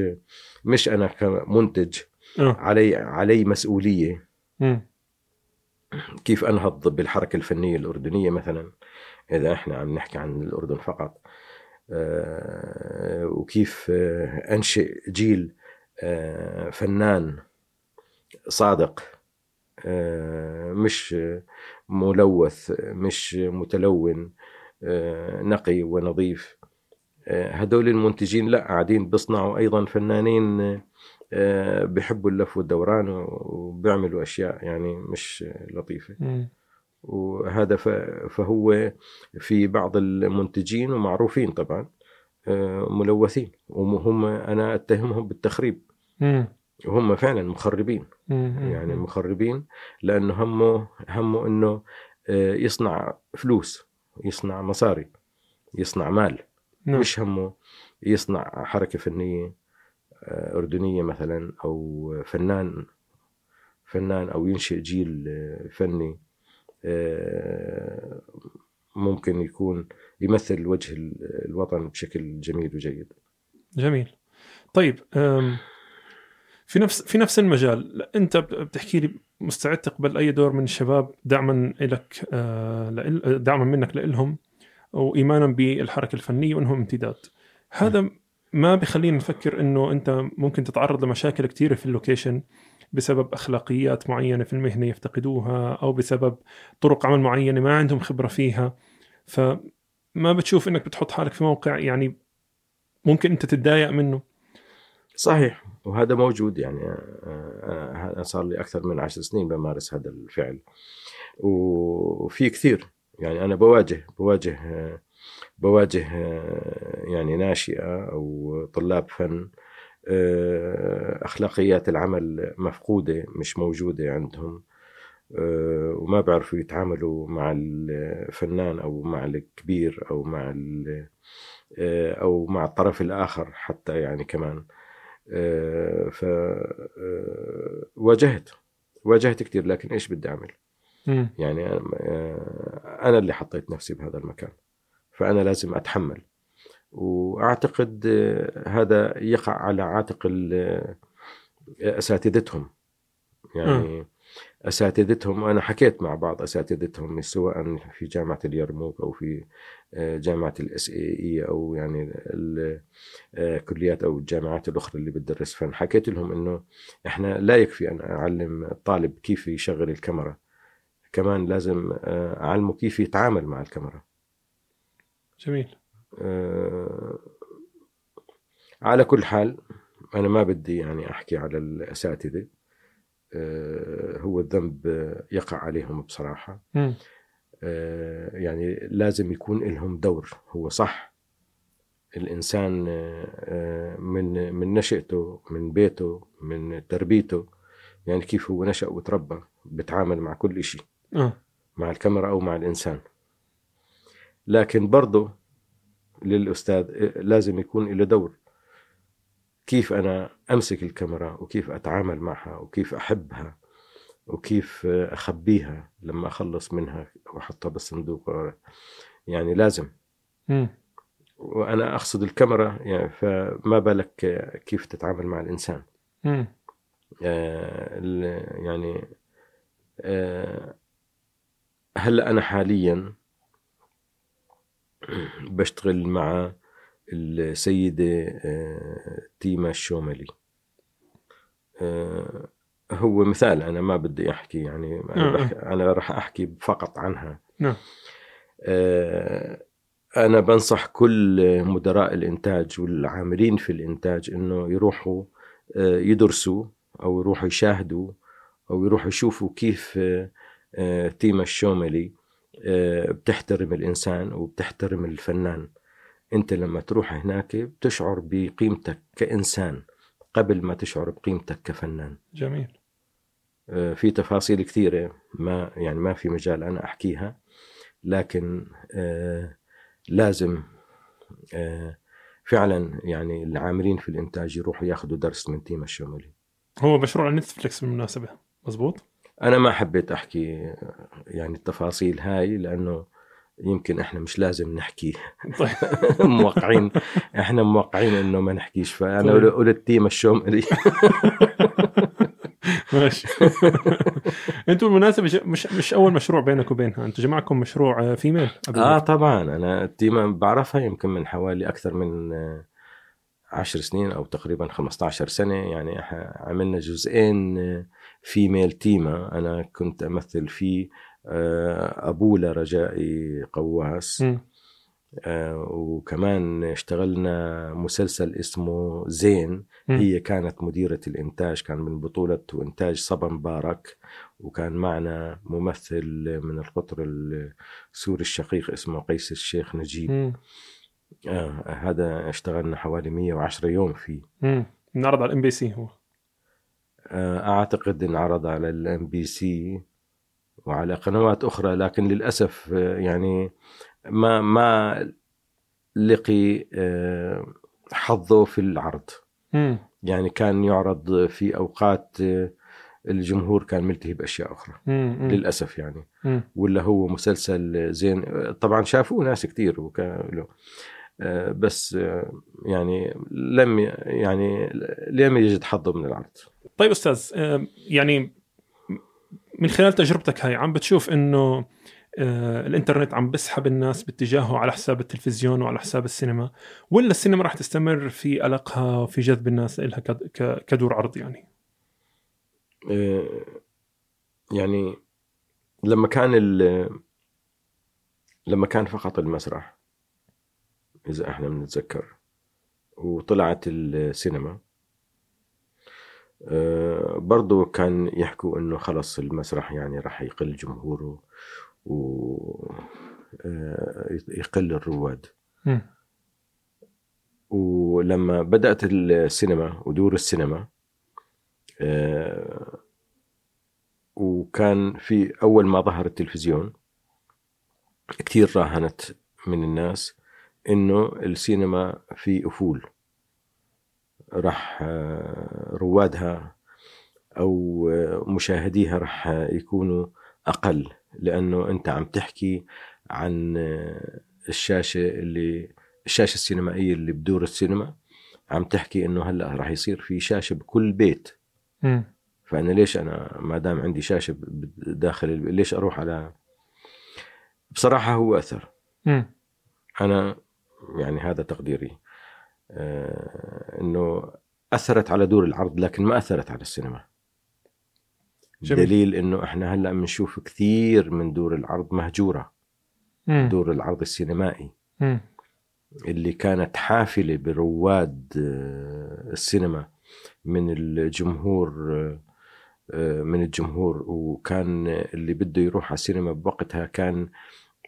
مش أنا كمنتج آه. علي علي مسؤولية. مم. كيف أنهض بالحركة الفنية الأردنية مثلا؟ إذا إحنا عم نحكي عن الأردن فقط. آه، وكيف آه، أنشئ جيل آه، فنان صادق. آه، مش آه، ملوث مش متلون آه، نقي ونظيف. آه، هدول المنتجين لا قاعدين بيصنعوا أيضا فنانين آه، بيحبوا اللف والدوران وبيعملوا أشياء يعني مش لطيفة مم. وهذا فهو في بعض المنتجين ومعروفين طبعا آه، ملوثين وهم أنا أتهمهم بالتخريب مم. وهم فعلا مخربين مم. يعني مخربين لأنه همه همه إنه آه، يصنع فلوس يصنع مصاري يصنع مال نعم. مش همه يصنع حركة فنية أردنية مثلا أو فنان فنان أو ينشئ جيل آه، فني آه، ممكن يكون يمثل وجه ال- الوطن بشكل جميل وجيد. جميل. طيب في نفس في نفس المجال أنت بتحكي لي مستعد تقبل أي دور من الشباب دعما لك آه، دعما منك لهم وايمانا بالحركة الفنية وإنهم امتداد. هذا ما بخلينا نفكر إنه أنت ممكن تتعرض لمشاكل كثيره في اللوكيشن بسبب أخلاقيات معينة في المهنة يفتقدوها أو بسبب طرق عمل معينة ما عندهم خبرة فيها. فما بتشوف إنك بتحط حالك في موقع يعني ممكن أنت تتضايق منه. صحيح. وهذا موجود يعني آه، أنا صار لي أكثر من عشر سنين بمارس هذا الفعل. وفي كثير يعني أنا بواجه بواجه آه، بواجه آه، يعني ناشئة أو طلاب فن أخلاقيات العمل مفقودة مش موجودة عندهم وما بيعرفوا يتعاملوا مع الفنان أو مع الكبير أو مع أو مع الطرف الآخر حتى يعني كمان آه، ف آه، واجهت واجهت كثير لكن إيش بدي أعمل؟ يعني آه، أنا اللي حطيت نفسي بهذا المكان فأنا لازم أتحمل. وأعتقد هذا يقع على عاتق أساتذتهم. يعني أساتذتهم أنا حكيت مع بعض أساتذتهم سواء في جامعة اليرموك أو في آه، جامعة الاس اي اي أو يعني الكليات آه، أو الجامعات الأخرى اللي بتدرس. فن حكيت لهم إنه إحنا لا يكفي أن أعلم الطالب كيف يشغل الكاميرا. كمان لازم آه، أعلمه كيف يتعامل مع الكاميرا. جميل. على كل حال أنا ما بدي يعني أحكي على الأساتذة. آه، هو الذنب يقع عليهم بصراحة. م. آه، يعني لازم يكون لهم دور. هو صح الإنسان آه، من من نشأته من بيته من تربيته. يعني كيف هو نشأ وتربى بتعامل مع كل شيء مع الكاميرا أو مع الإنسان. لكن برضه للأستاذ لازم يكون له دور كيف أنا أمسك الكاميرا وكيف أتعامل معها وكيف أحبها وكيف أخبيها لما أخلص منها وأحطها بالصندوق يعني لازم م. وأنا أقصد الكاميرا يعني فما بالك كيف تتعامل مع الإنسان م. آه يعني آه هلا أنا حاليا [clears throat] بشتغل مع السيدة آه، تيما الشوملي آه، هو مثال أنا ما بدي أحكي يعني أنا, نعم. أنا راح أحكي فقط عنها. نعم. آه، أنا بنصح كل مدراء الإنتاج والعاملين في الإنتاج إنه يروحوا يدرسوا أو يروحوا يشاهدوا أو يروحوا يشوفوا كيف تيما الشوملي بتحترم الإنسان وبتحترم الفنان. أنت لما تروح هناك بتشعر بقيمتك كإنسان قبل ما تشعر بقيمتك كفنان. جميل. آه، في تفاصيل كثيرة ما يعني ما في مجال أنا أحكيها لكن آه، لازم آه، فعلا يعني العاملين في الإنتاج يروحوا ياخذوا درس من team الشومري هو مشروع نتفلكس بالمناسبة مزبوط؟ أنا ما حبيت أحكي يعني التفاصيل هاي لأنه يمكن إحنا مش لازم نحكي. [laughs] طيب. موقعين إحنا موقعين إنه ما نحكيش فأنا طيب. قلت team الشومري [laughs] ماشي. [laughs] أنتوا بالمناسبة مش مش أول مشروع بينك وبينها أنتوا جمعكم مشروع فيميل آه طبعا. أنا التيمة بعرفها يمكن من حوالي أكثر من عشر سنين أو تقريبا 15 سنة. يعني عملنا جزئين فيميل تيما أنا كنت أمثل فيه آه، أبوه لرجائي قواس. آه وكمان اشتغلنا مسلسل اسمه زين. م. هي كانت مديرة الإنتاج كان من بطولة وإنتاج صبا مبارك. وكان معنا ممثل من القطر السوري الشقيق اسمه قيس الشيخ نجيب. آه هذا اشتغلنا حوالي 110 يوم فيه. انعرض على ال MBC هو. أعتقد انعرض على ال MBC وعلى قنوات أخرى لكن للأسف آه، يعني ما ما لقي آه، حظه في العرض م. يعني كان يعرض في أوقات آه، الجمهور كان ملتهي بأشياء أخرى. للأسف يعني. ولا هو مسلسل زين طبعا شافوه ناس كثير وكان بس يعني لم يعني لم يجد حظه من العرض طيب أستاذ يعني من خلال تجربتك هاي عم بتشوف إنه آه الإنترنت عم بسحب الناس باتجاهه على حساب التلفزيون وعلى حساب السينما ولا السينما راح تستمر في ألقها وفي جذب الناس لها كدور عرض يعني؟ آه يعني لما كان لما كان فقط المسرح إذا إحنا بنتذكر وطلعت السينما آه، برضو كان يحكوا إنه خلص المسرح يعني راح يقل جمهوره و آه، يقل الرواد. ولما بدأت السينما ودور السينما آه، وكان في أول ما ظهر التلفزيون كثير راهنت من الناس إنه السينما في أفول راح روادها آه، مشاهديها راح يكونوا أقل لأنه أنت عم تحكي عن الشاشة اللي الشاشة السينمائية اللي بدور السينما عم تحكي إنه هلأ راح يصير في شاشة بكل بيت مم. فأنا ليش أنا ما دام عندي شاشة داخل ليش أروح على بصراحة هو أثر مم. أنا يعني هذا تقديري إنه أثرت على دور العرض لكن ما أثرت على السينما جميل. دليل إنه إحنا هلأ بنشوف كثير من دور العرض مهجورة مم. دور العرض السينمائي مم. اللي كانت حافلة برواد آه، السينما من الجمهور آه، آه، من الجمهور وكان اللي بده يروح على السينما بوقتها كان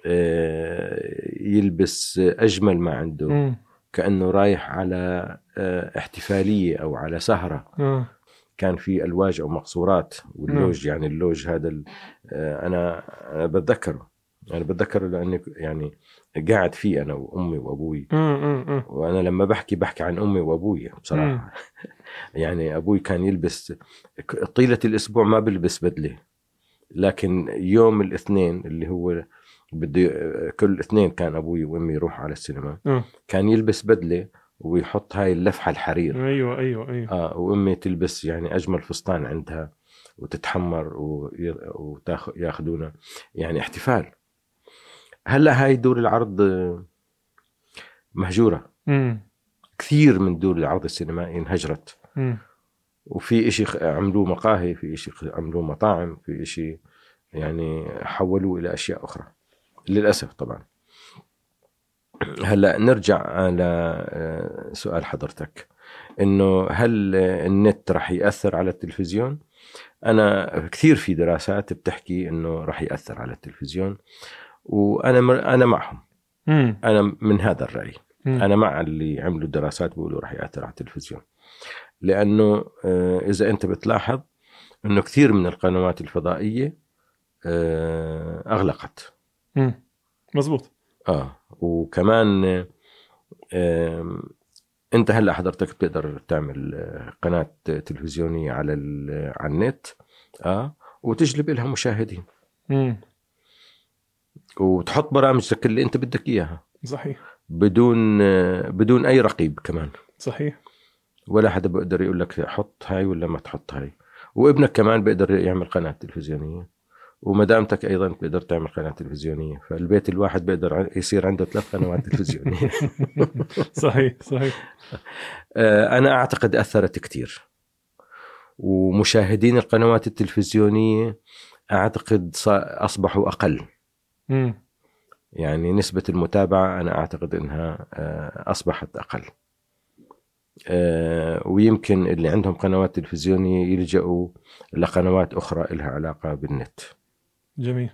آه، يلبس أجمل ما عنده مم. كأنه رايح على آه، احتفالية أو على سهرة. آه. كان في ألواج أو مقصورات واللوج يعني اللوج هذا آه، أنا أنا بتذكره. أنا بتذكره لأني يعني قاعد فيه أنا وأمي وأبوي. وأنا لما بحكي بحكي عن أمي وأبوي بصراحة. [laughs] يعني أبوي كان يلبس طيلة الأسبوع ما بلبس بدلة. لكن يوم الاثنين اللي هو بده كل اثنين كان أبوي وأمي يروحوا على السينما. آه. كان يلبس بدلة ويحط هاي اللفحة الحرير. أيوه أيوه أيوه. آه وأمي تلبس يعني أجمل فستان عندها وتتحمر وياخذونا يعني احتفال. هلأ هاي دور العرض آه، مهجورة. مم. كثير من دور العرض السينمائي انهجرت. مم. وفي إشي خ- عملوه مقاهي في إشي خ- عملوه مطاعم في إشي يعني حولوه إلى أشياء أخرى. للأسف طبعا. هلا نرجع على آه، سؤال حضرتك. إنه هل النت راح يأثر على التلفزيون؟ أنا كثير في دراسات بتحكي إنه راح يأثر على التلفزيون وأنا مر- أنا معهم. مم. أنا من هذا الرأي. مم. أنا مع اللي عملوا دراسات بيقولوا راح يأثر على التلفزيون. لأنه آه، إذا أنت بتلاحظ إنه كثير من القنوات الفضائية آه، أغلقت. مزبوط آه. وكمان آه، أنت هلأ حضرتك بتقدر تعمل آه، قناة تلفزيونية على ال- على النت آه وتجلب لها مشاهدين. مم. وتحط برامجك اللي أنت بدك إياها. صحيح. بدون آه، بدون أي رقيب كمان. صحيح. ولا حدا بيقدر يقول لك حط هاي ولا ما تحط هاي. وابنك كمان بيقدر يعمل قناة تلفزيونية. ومدامتك أيضا بتقدر تعمل قناة تلفزيونية فالبيت الواحد بيقدر يصير عنده ثلاث قنوات تلفزيونية. [laughs] صحيح صحيح. آه، أنا أعتقد أثرت كثير ومشاهدين القنوات التلفزيونية أعتقد أصبحوا أقل. يعني نسبة المتابعة أنا أعتقد أنها آه، أصبحت أقل. آه، ويمكن اللي عندهم قنوات تلفزيونية يلجأوا لقنوات أخرى لها علاقة بالنت. جميل.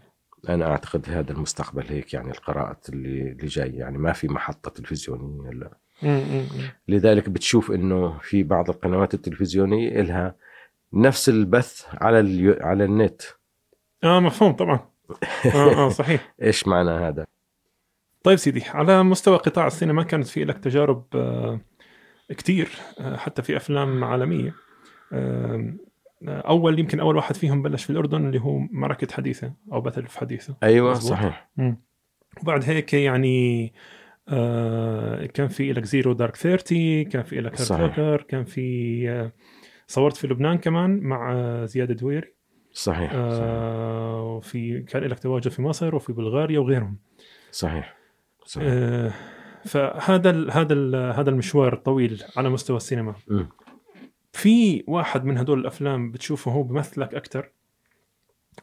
أنا أعتقد هذا المستقبل هيك يعني القراءات اللي, اللي جاي يعني ما في محطة تلفزيونية لا. لذلك بتشوف أنه في بعض القنوات التلفزيونية لها نفس البث على اليو... على النت. آه مفهوم طبعا. آه آه [laughs] صحيح. إيش معنى هذا؟ طيب سيدي على مستوى قطاع السينما كانت في لك تجارب آه، كتير آه، حتى في أفلام عالمية. آه، أول يمكن أول واحد فيهم بلش في الأردن اللي هو معركة حديثة أو Battle for حديثة أيوة مزبوط. صحيح مم. وبعد هيك يعني آه كان في لك Zero Dark 30 كان في لك صحيح. Hurt كان في آه صورت في لبنان كمان مع آه زياد دويري صحيح صحيح, آه وفي كان لك تواجد في مصر وفي بلغاريا وغيرهم صحيح. صحيح. آه فهذا ال هذا ال هذا المشوار الطويل على مستوى السينما مم. في واحد من هدول الأفلام بتشوفه هو بمثلك أكثر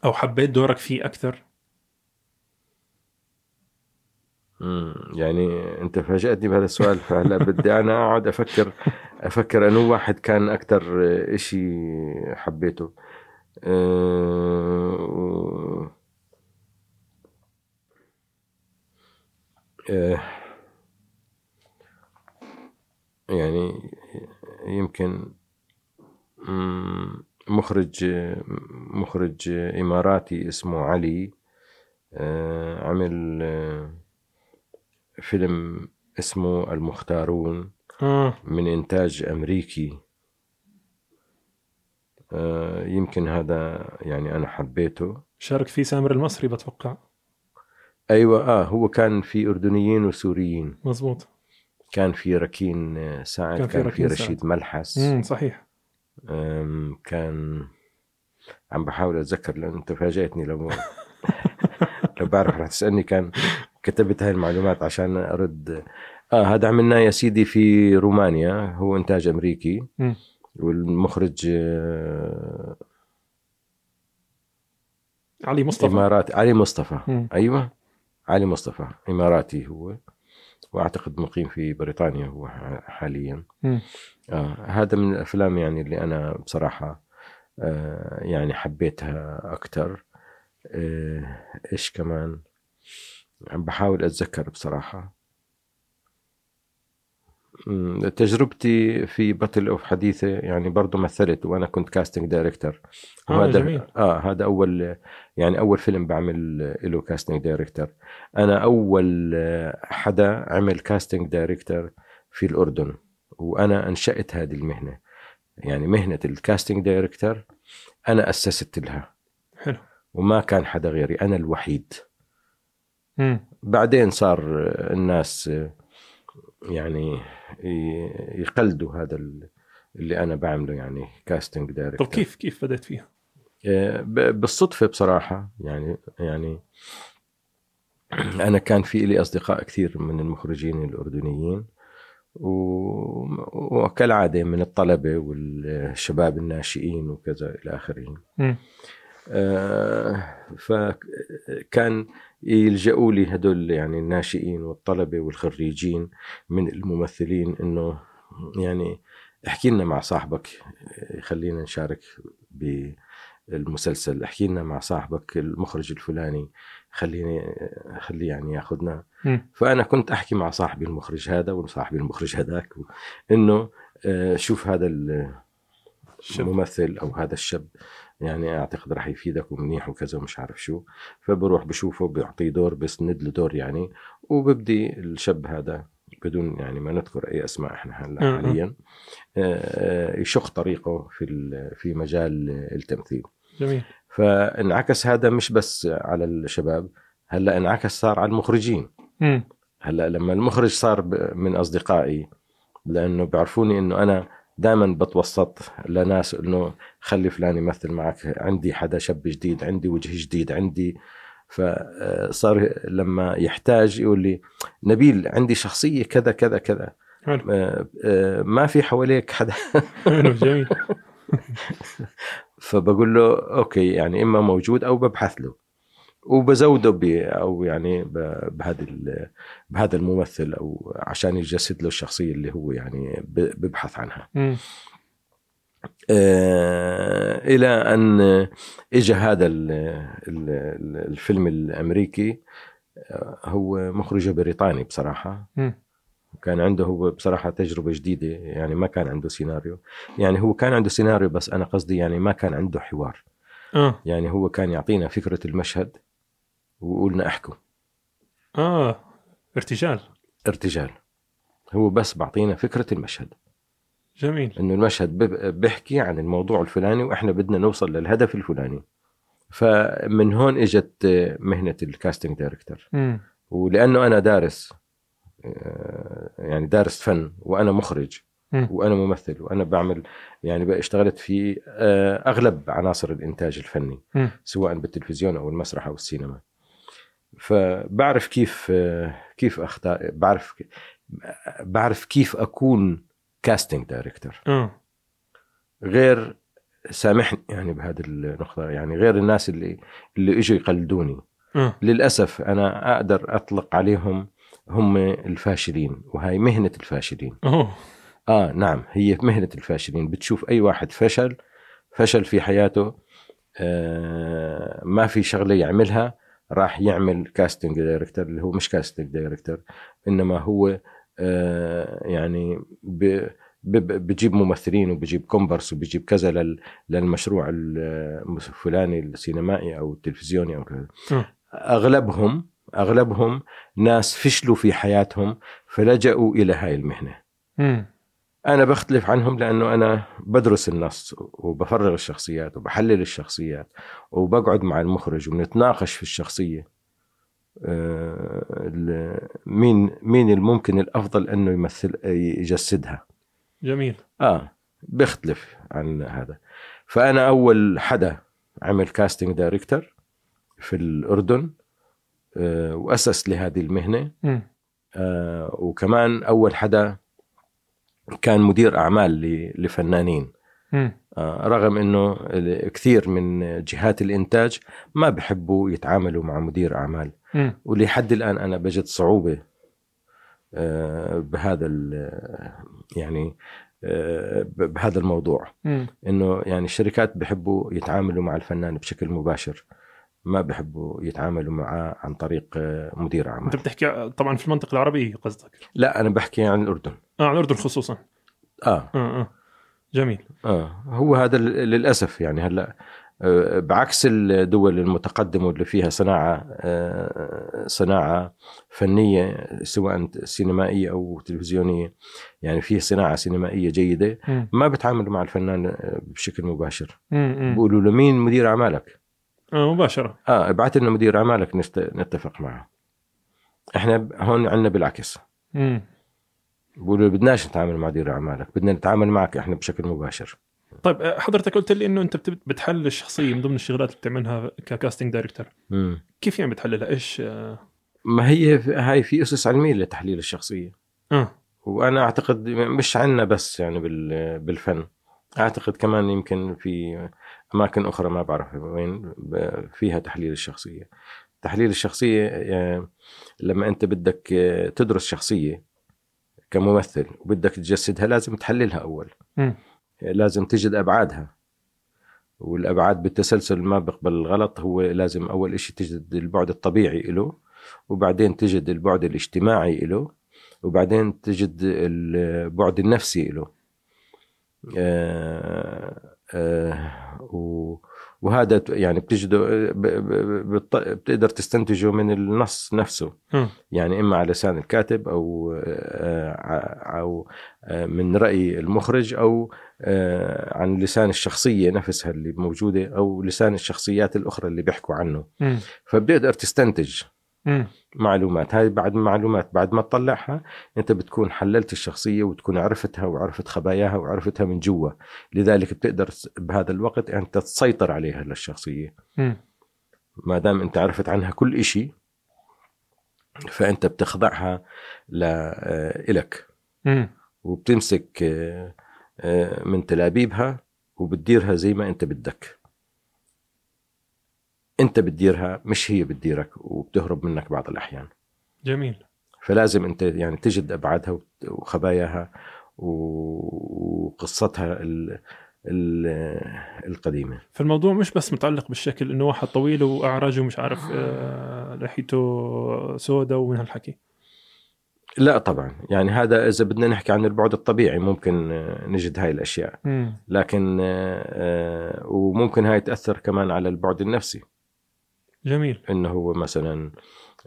أو حبيت دورك فيه أكثر مم، يعني أنت فاجأتني بهذا السؤال فهلأ بدي أنا أقعد أفكر أفكر انه واحد كان أكثر إشي حبيته. أه... أه... يعني يمكن مخرج مخرج إماراتي اسمه علي أه... عمل أه... فيلم اسمه المختارون من إنتاج أمريكي. آه، يمكن هذا يعني أنا حبيته. شارك فيه سامر المصري بتوقع. أيوة آه هو كان في أردنيين وسوريين. مزبوط كان في ركين آه، سعد كان كان في في, ركين رشيد ملحس. امم صحيح. كان عم بحاول أتذكر لأن أنت فاجأتني لو [laughs] لو بعرف رح تسألني كان كتبت هاي المعلومات عشان أرد. آه هذا عملناه يا سيدي في رومانيا هو إنتاج أمريكي. مم. والمخرج آه، علي مصطفى. إماراتي علي مصطفى. أيوه علي مصطفى إماراتي هو. وأعتقد مقيم في بريطانيا هو حاليا. آه هذا من الأفلام يعني اللي أنا بصراحة آه يعني حبيتها أكثر آه إيش كمان؟ عم بحاول أتذكر بصراحة. تجربتي في Battle of حديثة يعني برضه مثلت وأنا كنت casting director آه، جميل. آه هذا أول يعني أول فيلم بعمل له casting director أنا أول حدا عمل casting director في الأردن وأنا أنشأت هذه المهنة. يعني مهنة ال casting director أنا أسست لها. حلو. وما كان حدا غيري أنا الوحيد. مم. بعدين صار الناس يعني يقلدوا هذا ال- اللي أنا بعمله يعني كاستنج دايركتور طب كيف كيف بدأت فيها؟ ب- بالصدفة بصراحة يعني يعني أنا كان في لي أصدقاء كثير من المخرجين الأردنيين و- وكالعادة من الطلبة والشباب الناشئين وكذا مم. آه، فكان يلجأوا لي هدول يعني الناشئين والطلبة والخريجين من الممثلين إنه يعني احكي لنا مع صاحبك خلينا نشارك بالمسلسل احكي لنا مع صاحبك المخرج الفلاني خليني خليه يعني ياخذنا. فأنا كنت أحكي مع صاحبي المخرج هذا وصاحبي المخرج هذاك إنه آه، شوف هذا. الممثل أو هذا الشاب يعني أعتقد راح يفيدك ومنيح وكذا ومش عارف شو. فبروح بشوفه بيعطيه دور بسند له دور يعني. وببدي الشاب هذا بدون يعني ما نذكر أي أسماء إحنا هلأ آه، آه. حاليا. آه، يشق طريقه في في مجال التمثيل. جميل. فانعكس هذا مش بس على الشباب هلأ انعكس صار على المخرجين. هلأ لما المخرج صار من أصدقائي لأنه بيعرفوني إنه أنا دائما بتوسط لناس إنه خلي فلان يمثل معك عندي حدا شاب جديد عندي وجه جديد عندي. فصار لما يحتاج يقول لي نبيل عندي شخصية كذا كذا كذا. حلو. آه، آه، ما في حواليك حدا. حلو جميل. [laughs] فبقول له أوكي يعني إما موجود أو ببحث له. وبزوده ب أو يعني بهذا بهذا الممثل أو عشان يجسد له الشخصية اللي هو يعني ببحث عنها. آه، إلى أن اجى هذا ال- ال- الفيلم الأمريكي آه، هو مخرجه بريطاني بصراحة. مم. كان عنده هو بصراحة تجربة جديدة يعني ما كان عنده سيناريو. يعني هو كان عنده سيناريو بس أنا قصدي يعني ما كان عنده حوار. آه. يعني هو كان يعطينا فكرة المشهد. ويقولنا احكوا. آه ارتجال. ارتجال. هو بس بعطينا فكرة المشهد. جميل. إنه المشهد بيحكي عن الموضوع الفلاني وإحنا بدنا نوصل للهدف الفلاني. فمن هون إجت مهنة ال casting director. ولأنه أنا دارس آه، يعني دارس فن وأنا مخرج. وأنا ممثل وأنا بعمل يعني اشتغلت في آه، أغلب عناصر الإنتاج الفني. سواء بالتلفزيون أو المسرح أو السينما. فبعرف كيف آه، كيف اختار بعرف بعرف كيف أكون casting director آه. غير سامحني يعني بهذه النقطة يعني غير الناس اللي اللي إجوا يقلدوني. آه. للأسف أنا أقدر أطلق عليهم هم الفاشلين وهي مهنة الفاشلين. أوه. آه نعم هي مهنة الفاشلين. بتشوف أي واحد فشل فشل في حياته آه ما في شغلة يعملها. راح يعمل casting director اللي هو مش casting director إنما هو آه يعني بجيب ممثلين وبجيب كومبرس وبجيب كذا لل- للمشروع الفلاني السينمائي أو التلفزيوني أو كذا. أغلبهم أغلبهم ناس فشلوا في حياتهم فلجأوا إلى هاي المهنة مم. أنا بختلف عنهم لأنه أنا بدرس النص وبفرغ الشخصيات وبحلل الشخصيات وبقعد مع المخرج وبنتناقش في الشخصية. آه، مين مين الممكن الأفضل أنه يمثل يجسدها. جميل. آه بيختلف عن هذا. فأنا أول حدا عمل casting director في الأردن آه، وأسس لهذه المهنة. آه، وكمان أول حدا كان مدير أعمال لفنانين. آه، رغم إنه كثير من جهات الإنتاج ما بحبوا يتعاملوا مع مدير أعمال. ولحد الآن أنا بجد صعوبة آه، بهذا يعني آه، بهذا الموضوع. إنه يعني الشركات بحبوا يتعاملوا مع الفنان بشكل مباشر ما بحبوا يتعاملوا معاه عن طريق آه، مدير اعمال انت بتحكي طبعا في المنطقة العربيه قصدك؟ لا أنا بحكي عن الأردن. آه عن الأردن خصوصا. آه. آه آه. جميل. آه. هو هذا للأسف يعني هلا آه، بعكس الدول المتقدمة واللي فيها صناعة آه، صناعة فنية سواء سينمائية أو تلفزيونية يعني في صناعة سينمائية جيدة. ما بتعاملوا مع الفنان آه، بشكل مباشر. بيقولوا له مين مدير أعمالك؟ آه مباشرة. آه ابعث لنا مدير أعمالك نست... نتفق معه. إحنا هون عندنا بالعكس. مم. بيقولوا بدناش نتعامل مع مدير أعمالك بدنا نتعامل معك إحنا بشكل مباشر. طيب آه، حضرتك قلت لي إنه أنت بت- بتحلل الشخصية من ضمن الشغلات اللي بتعملها ككاستنج دايركتور. كيف يعني بتحللها؟ إيش آه؟ ما هي هاي في أسس علمية لتحليل الشخصية. آه. وأنا أعتقد مش عنا بس يعني بال- بالفن. أعتقد كمان يمكن في أماكن أخرى ما بعرف وين فيها تحليل الشخصية. تحليل الشخصية آه، لما أنت بدك آه، تدرس شخصية كممثل وبدك تجسدها لازم تحللها أول. مم. لازم تجد أبعادها. والأبعاد بالتسلسل ما بقبل الغلط هو لازم أول شيء تجد البعد الطبيعي له وبعدين تجد البعد الاجتماعي له وبعدين تجد البعد النفسي له آه، وهذا ت- يعني بتجده بت- بتقدر تستنتجه من النص نفسه يعني إما على لسان الكاتب أو آه، أو آه، من رأي المخرج أو آه، عن لسان الشخصية نفسها اللي موجودة أو لسان الشخصيات الأخرى اللي بيحكوا عنه. فبتقدر تستنتج. معلومات. هاي بعد معلومات بعد ما تطلعها أنت بتكون حللت الشخصية وتكون عرفتها وعرفت خباياها وعرفتها من جوا. لذلك بتقدر بهذا الوقت أنت تسيطر عليها للشخصية. مم. ما دام أنت عرفت عنها كل إشي فأنت بتخضعها ل- مم. وبتمسك آه، آه، من تلابيبها وبتديرها زي ما أنت بدك. انت بتديرها مش هي بتديرك وبتهرب منك بعض الأحيان. جميل. فلازم انت يعني تجد أبعادها وخباياها وقصتها ال- ال- القديمة. فالموضوع مش بس متعلق بالشكل إنه واحد طويل واعرج ومش عارف آه لحيته سوداء ومن هالحكي. لا طبعا. يعني هذا إذا بدنا نحكي عن البعد الطبيعي ممكن آه، نجد هاي الأشياء. مم. لكن آه، وممكن هاي تأثر كمان على البعد النفسي. جميل. إنه هو مثلا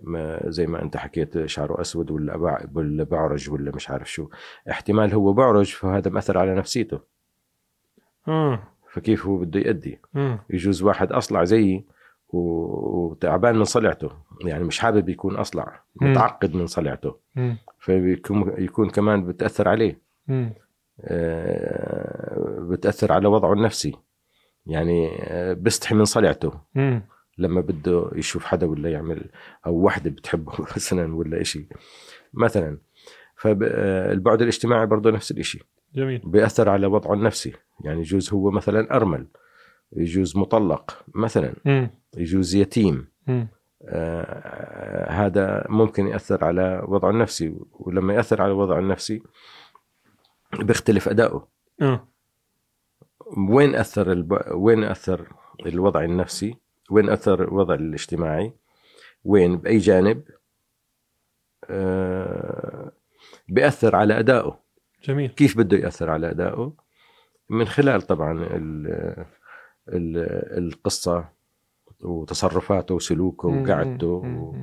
ما زي ما أنت حكيت شعره أسود ولا بع- ولا بعرج ولا مش عارف شو. احتمال هو بعرج فهذا مأثر على نفسيته. آه. فكيف هو بده يأدي؟ آه. يجوز واحد أصلع زيي وتعبان من صلعته. يعني مش حابب يكون أصلع مم. متعقد من صلعته. مم. فبيكون يكون كمان بتأثر عليه. مم. آه، بتأثر على وضعه النفسي. يعني آه، بيستحي من صلعته. مم. لما بده يشوف حدا ولا يعمل أو وحدة بتحبه [laughs] مثلا ولا إشي. مثلا فالبعد الاجتماعي برضه نفس الإشي. جميل. بيأثر على وضعه النفسي. يعني يجوز هو مثلا أرمل يجوز مطلق مثلا مم. يجوز يتيم. آه، هذا ممكن يأثر على وضعه النفسي. ولما يأثر على وضعه النفسي بيختلف أداؤه. آه. وين أثر الب... وين أثر الوضع النفسي؟ وين أثر الوضع الاجتماعي وين بأي جانب آه، بيأثر على أدائه. جميل. كيف بده يأثر على أدائه؟ من خلال طبعا ال... ال... القصة وتصرفاته وسلوكه وقعدته.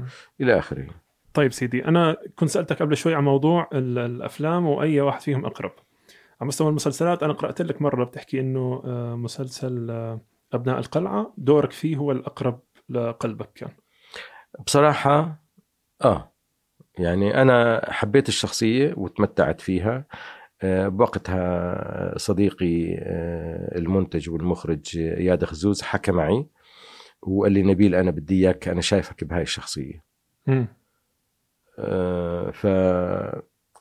إلى آخره. طيب سيدي أنا كنت سألتك قبل شوي عن موضوع ال- الأفلام وأي واحد فيهم أقرب. على مستوى المسلسلات أنا قرأت لك مرة بتحكي إنه آه، مسلسل آه، أبناء القلعة دورك فيه هو الأقرب لقلبك كان بصراحة آه يعني أنا حبيت الشخصية وتمتعت فيها. آه، بوقتها صديقي آه، المنتج والمخرج إياد خزوز حكى معي وقال لي نبيل أنا بدي إياك أنا شايفك بهاي الشخصية. مم.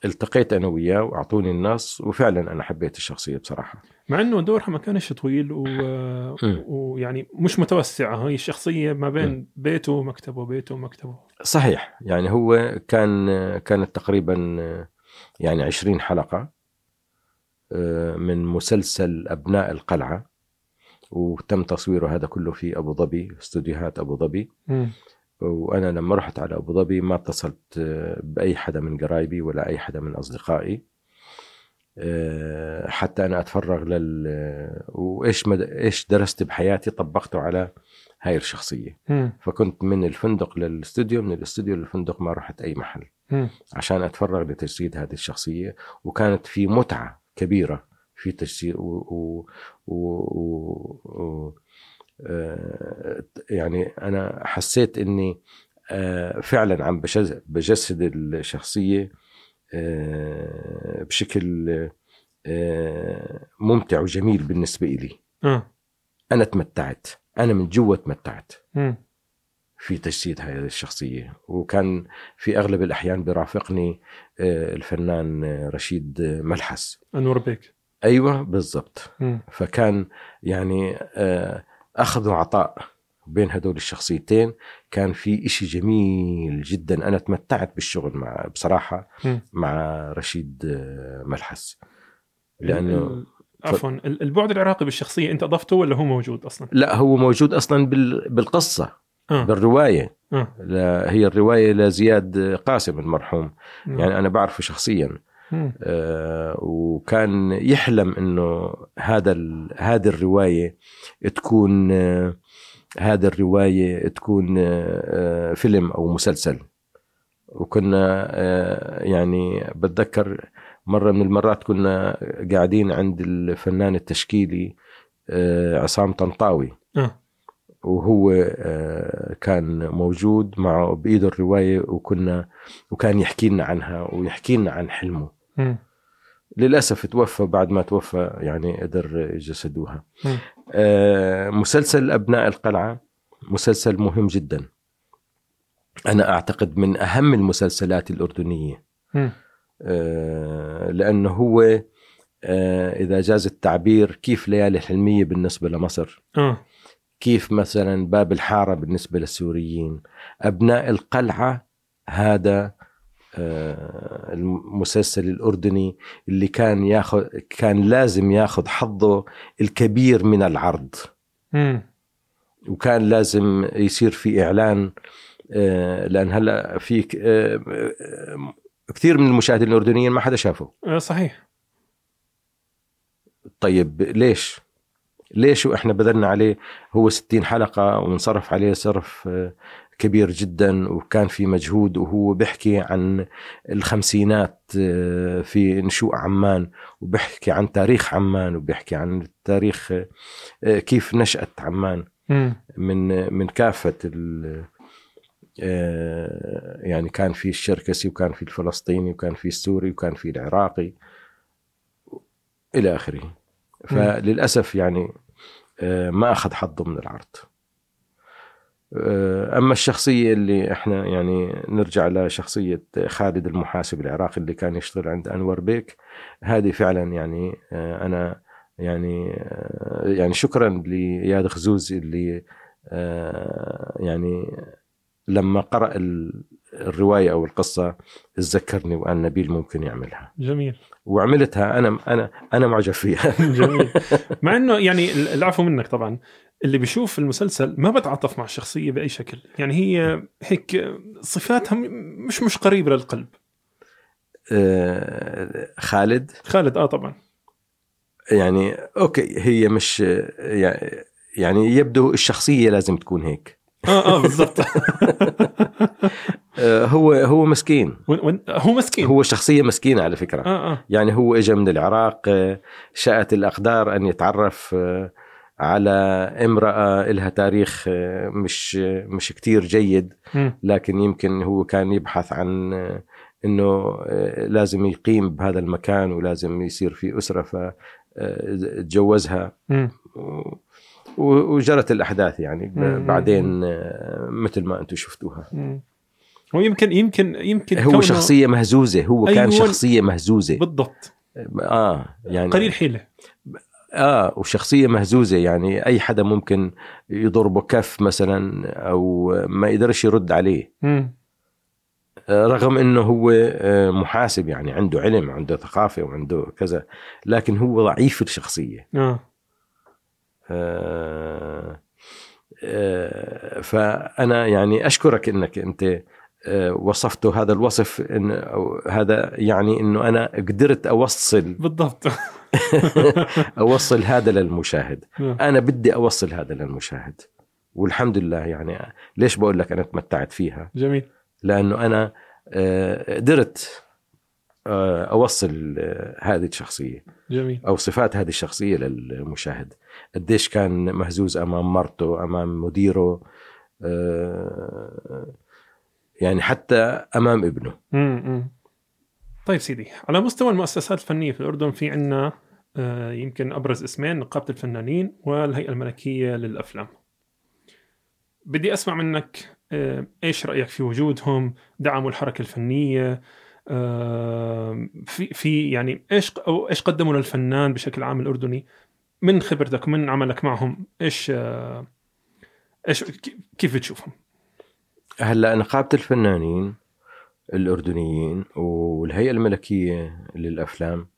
فالتقيت أنا وياه وأعطوني النص وفعلا أنا حبيت الشخصية بصراحة. مع إنه دورها ما كانش طويل و... ويعني مش متوسعة. هي الشخصية ما بين بيته ومكتبه بيته ومكتبه. صحيح. يعني هو كان كانت تقريبا يعني 20 حلقة آه، من مسلسل أبناء القلعة وتم تصويره هذا كله في أبو ظبي استوديوهات أبو ظبي. مم. وأنا لما رحت على أبو ظبي ما اتصلت آه، بأي حدا من قرايبي ولا أي حدا من أصدقائي آه، حتى أنا أتفرغ لل وإيش مد... إيش درست بحياتي طبقته على هاي الشخصية مم. فكنت من الفندق للاستوديو من الاستوديو للفندق ما رحت أي محل مم. عشان أتفرغ لتجسيد هذه الشخصية وكانت في متعة كبيرة في تجسيد و, و, و, و, آه، يعني أنا حسيت إني آه، فعلا عم بجسد الشخصية آه، بشكل آه، ممتع وجميل بالنسبة لي أنا تمتعت. أنا من جوا تمتعت. في تجسيد هذه الشخصية. وكان في أغلب الأحيان برافقني آه، الفنان آه، رشيد آه، ملحس. أنور بيك. أيوة بالضبط. فكان يعني آه، أخذ وعطاء بين هدول الشخصيتين كان في إشي جميل جدا أنا تمتعت بالشغل مع بصراحة مم. مع رشيد آه، ملحس لأنه عفوا ال- البعد العراقي بالشخصية أنت أضفته ولا هو موجود أصلا؟ لا هو موجود أصلا بال- بالقصة آه بالرواية لا- هي الرواية لزياد قاسم المرحوم نعم. يعني أنا بعرفه شخصيا. آه، وكان يحلم إنه هذا هذه الرواية تكون آه، هذه الرواية تكون آه، فيلم أو مسلسل. وكنا آه، يعني بتذكر مرة من المرات كنا قاعدين عند الفنان التشكيلي آه، عصام طنطاوي. وهو كان موجود معه بإيده الرواية وكنا وكان يحكي لنا عنها ويحكي لنا عن حلمه. للأسف توفى بعد ما توفى يعني قدر يجسدوها مم. آه، مسلسل أبناء القلعة مسلسل مهم جدا. أنا أعتقد من أهم المسلسلات الأردنية. آه، لأنه هو آه، إذا جاز التعبير كيف ليالي الحلمية بالنسبة لمصر؟ آه. كيف مثلا باب الحارة بالنسبة للسوريين؟ أبناء القلعة هذا آه، المسلسل الأردني اللي كان ياخذ كان لازم ياخذ حظه الكبير من العرض. مم. وكان لازم يصير في إعلان آه، لأن هلا في آه، آه، كثير من المشاهدين الأردنيين ما حدا شافه. آه، صحيح. طيب ليش؟ ليش وإحنا بذلنا عليه هو 60 حلقة وانصرف عليه صرف آه، كبير جدا وكان في مجهود وهو بيحكي عن الخمسينات آه، في نشوء عمان وبيحكي عن تاريخ عمان وبيحكي عن تاريخ آه، كيف نشأت عمان. من من كافة ال آه، يعني كان في الشركسي وكان في الفلسطيني وكان في السوري وكان في العراقي إلى آخره. فللأسف يعني ما أخذ حظه من العرض. آه، أما الشخصية اللي إحنا يعني نرجع لشخصية خالد المحاسب العراقي اللي كان يشتغل عند أنور بيك هذه فعلا يعني آه، أنا يعني آه، يعني شكرا لإياد خزوز اللي يعني لما قرأ ال- الرواية أو القصة تذكرني وأن نبيل ممكن يعملها. جميل. وعملتها أنا أنا أنا معجب فيها. جميل. [laughs] مع إنه يعني العفو منك طبعا. اللي بيشوف المسلسل ما بتعاطف مع الشخصيه بأي شكل. يعني هي هيك صفاتها مش مش قريبة للقلب. آه، خالد؟ خالد آه طبعا. يعني أوكي هي مش يعني يبدو الشخصية لازم تكون هيك. آه آه بالضبط. [laughs] آه، هو هو مسكين. هو مسكين. هو شخصية مسكينة على فكرة. آه آه. يعني هو اجى من العراق آه، شاءت الأقدار أن يتعرف آه، على امرأة لها تاريخ آه، مش آه، مش كتير جيد. لكن يمكن هو كان يبحث عن آه، إنه لازم يقيم بهذا المكان ولازم يصير في أسرة فتجوزها. وجرت الأحداث يعني. بعدين مثل ما أنتم شفتوها. هو يمكن يمكن يمكن هو شخصية مهزوزة هو كان أيوة. شخصية مهزوزة بالضبط آه يعني قليل حيلة آه وشخصية مهزوزة يعني أي حدا ممكن يضربه كف مثلا أو ما يقدرش يرد عليه. مم. آه، رغم إنه هو آه، محاسب يعني عنده علم عنده ثقافة وعنده كذا لكن هو ضعيف الشخصية. آه. آه، آه، فأنا يعني أشكرك إنك أنت آه، وصفته هذا الوصف إن أو هذا يعني إنه أنا قدرت أوصل بالضبط. [laughs] [laughs] اوصل هذا للمشاهد. آه. أنا بدي أوصل هذا للمشاهد. والحمد لله يعني ليش بقول لك أنا تمتعت فيها؟ جميل. لأنه أنا آه، قدرت آه، أوصل آه، هذه الشخصية. جميل. أو صفات هذه الشخصية للمشاهد. قديش كان مهزوز أمام مرته أمام مديره يعني حتى أمام ابنه. امم طيب سيدي على مستوى المؤسسات الفنية في الأردن في عنا آه، يمكن أبرز اسمين نقابة الفنانين والهيئة الملكية للأفلام. بدي أسمع منك آه، إيش رأيك في وجودهم دعموا الحركة الفنية؟ آه، في في يعني إيش أو إيش قدموا للفنان بشكل عام الأردني؟ من خبرتك من عملك معهم؟ إيش آه، إيش كيف بتشوفهم؟ هلأ نقابة الفنانين الأردنيين والهيئة الملكية للأفلام آه،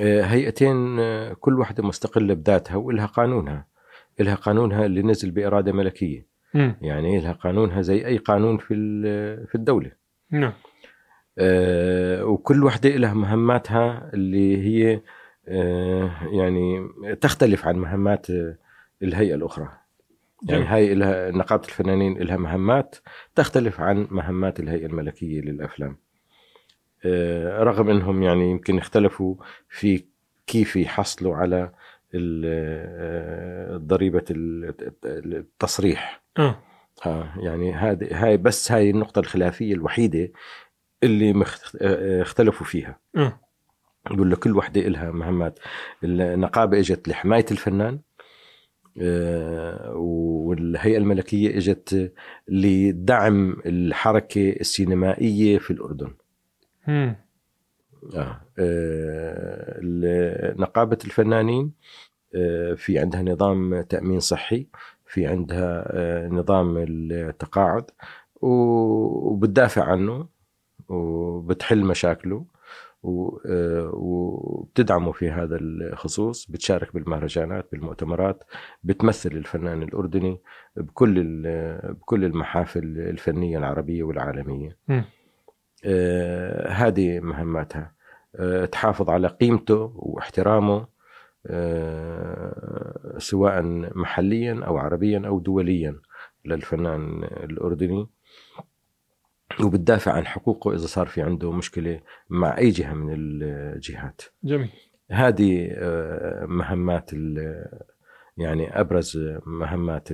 هيئتين آه، كل واحدة مستقلة بذاتها والها قانونها. إلها قانونها اللي نزل بإرادة ملكية. مم. يعني إلها قانونها زي أي قانون في ال- في الدولة. نعم. آه، وكل وحده لها مهماتها اللي هي آه، يعني تختلف عن مهمات آه، الهيئة الأخرى. يعني. هاي لها نقابه الفنانين لها مهمات تختلف عن مهمات الهيئة الملكية للأفلام. آه، رغم إنهم يعني يمكن اختلفوا في كيف يحصلوا على آه، ضريبة ال- التصريح. آه. ها يعني هذه هاي بس هاي النقطة الخلافية الوحيدة اللي مخت- اختلفوا فيها. آه. يقول له كل وحدة إلها مهمات. النقابة إجت لحماية الفنان والهيئة الملكية إجت لدعم الحركة السينمائية في الأردن. آه. آه. نقابة الفنانين آه، في عندها نظام تأمين صحي في عندها آه، نظام التقاعد وبتدافع عنه وبتحل مشاكله آه، وبتدعمه في هذا الخصوص بتشارك بالمهرجانات بالمؤتمرات بتمثل الفنان الأردني بكل ال- بكل المحافل الفنية العربية والعالمية مم. آه، هذه مهماتها آه، تحافظ على قيمته واحترامه آه، سواء محليا أو عربيا أو دوليا للفنان الأردني. وبتدافع عن حقوقه إذا صار في عنده مشكلة مع أي جهة من الجهات. جميل. هذه مهمات ال- يعني أبرز مهمات.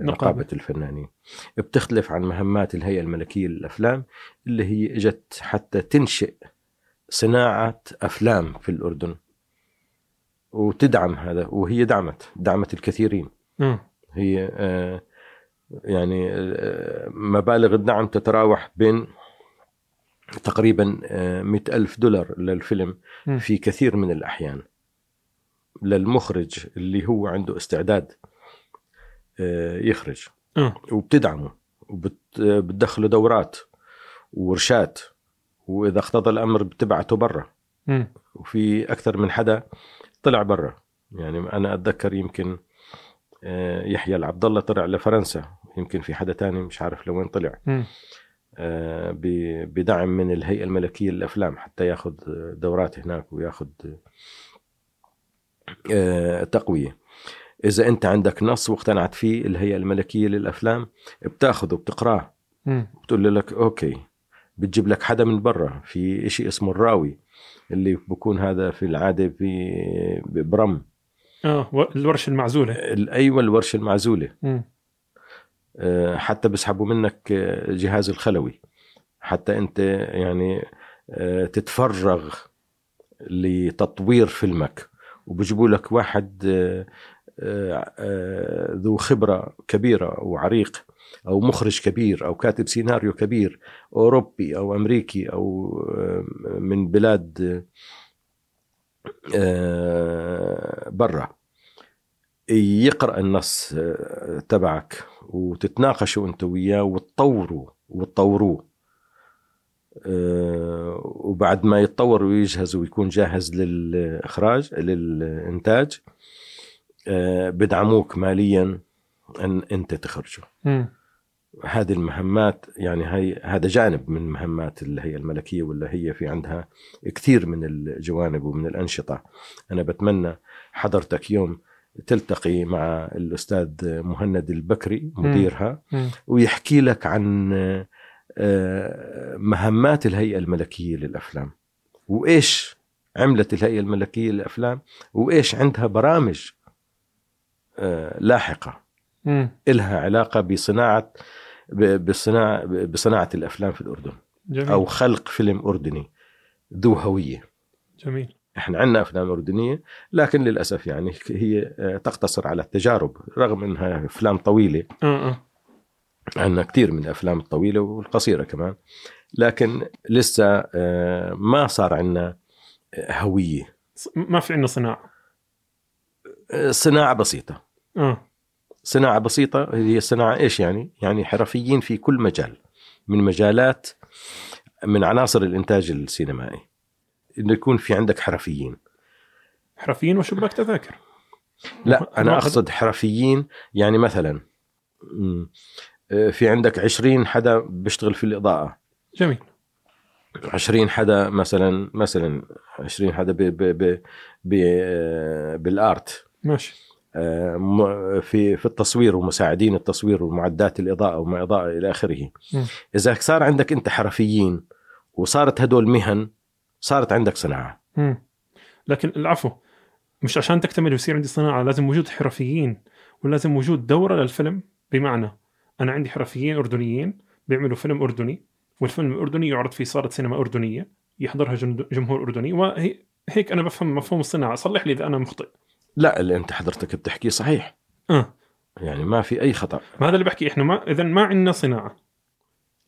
نقابة. الفنانين. بتختلف عن مهمات الهيئة الملكية للأفلام اللي هي إجت حتى تنشئ صناعة أفلام في الأردن. وتدعم هذا وهي دعمت دعمت الكثيرين. آه هي آه، يعني آه، مبالغ الدعم تتراوح بين تقريبا مئة ألف دولار للفيلم مم. في كثير من الأحيان. للمخرج اللي هو عنده استعداد آه، يخرج. آه. وبتدعمه وبتدخلوا دورات وورشات وإذا اقتضى الأمر بتبعته برا. وفي أكثر من حدا طلع برا. يعني أنا أتذكر يمكن آه، يحيى العبد الله طلع لفرنسا. يمكن في حدا تاني مش عارف لوين طلع. آه، بدعم من الهيئة الملكية للأفلام حتى ياخذ دورات هناك وياخذ آه، تقوية. إذا أنت عندك نص واقتنعت فيه الهيئه الملكية للأفلام بتأخذه بتقرأه. بتقول لك أوكي. بتجيب لك حدا من برا في شيء اسمه الراوي اللي بكون هذا في العادة في برم. آه الورشة المعزولة. أيوه الورشة المعزولة. مم. آه، حتى بيسحبوا منك آه، جهاز الخلوي. حتى أنت يعني آه، تتفرغ لتطوير فيلمك. وبيجيبوا لك واحد آه، آه، آه، ذو خبرة كبيرة وعريق أو مخرج كبير أو كاتب سيناريو كبير أوروبي أو أمريكي أو من بلاد برا. يقرأ النص تبعك وتتناقشوا انت وياه وتطوروا وتطوروه. وبعد ما يتطور ويجهز ويكون جاهز للإخراج للإنتاج آه، بدعموك ماليا أن أنت تخرجه. هذه المهمات يعني هي هذا جانب من مهمات الهيئة الملكية ولا هي في عندها كثير من الجوانب ومن الأنشطة أنا بتمنى حضرتك يوم تلتقي مع الأستاذ مهند البكري مديرها. ويحكي لك عن آه، مهمات الهيئة الملكية للأفلام. وإيش عملت الهيئة الملكية للأفلام؟ وإيش عندها برامج آه، لاحقة مم. إلها علاقة بصناعة بصناعة بصناعة الأفلام في الأردن. جميل. أو خلق فيلم أردني ذو هوية. جميل. إحنا عندنا أفلام أردنية لكن للأسف يعني هي آه، تقتصر على التجارب رغم إنها أفلام طويلة. عندنا كثير من الأفلام الطويلة والقصيرة كمان. لكن لسه آه، ما صار عندنا هوية. ص- ما في عندنا صناعة. آه، صناعة بسيطة. آه. صناعة بسيطة هي صناعة إيش يعني؟ يعني حرفيين في كل مجال. من مجالات من عناصر الإنتاج السينمائي. إنه يكون في عندك حرفيين. حرفيين وشباك تذاكر؟ لا أنا أقصد حرفيين. يعني مثلا آه، في عندك 20 حدا بيشتغل في الإضاءة. جميل. 20 حدا مثلا مثلا 20 حدا ب ب ب ب آه، بالآرت. ماشي. آه، م- في في التصوير ومساعدين التصوير ومعدات الإضاءة وما إضاءة إلى آخره. إذا صار عندك أنت حرفيين وصارت هدول مهن صارت عندك صناعة. مم. لكن العفو مش عشان تكتمل ويصير عندي صناعة لازم وجود حرفيين ولازم وجود دورة للفيلم بمعنى أنا عندي حرفيين أردنيين بيعملوا فيلم أردني والفيلم الأردني يعرض في صاله سينما أردنية يحضرها جم- جمهور أردني وهي هيك أنا بفهم مفهوم الصناعة. صلح لي إذا أنا مخطئ. لا اللي أنت حضرتك بتحكيه صحيح. آه. يعني ما في أي خطأ. ما هذا اللي بحكي إحنا ما إذا ما عندنا صناعة.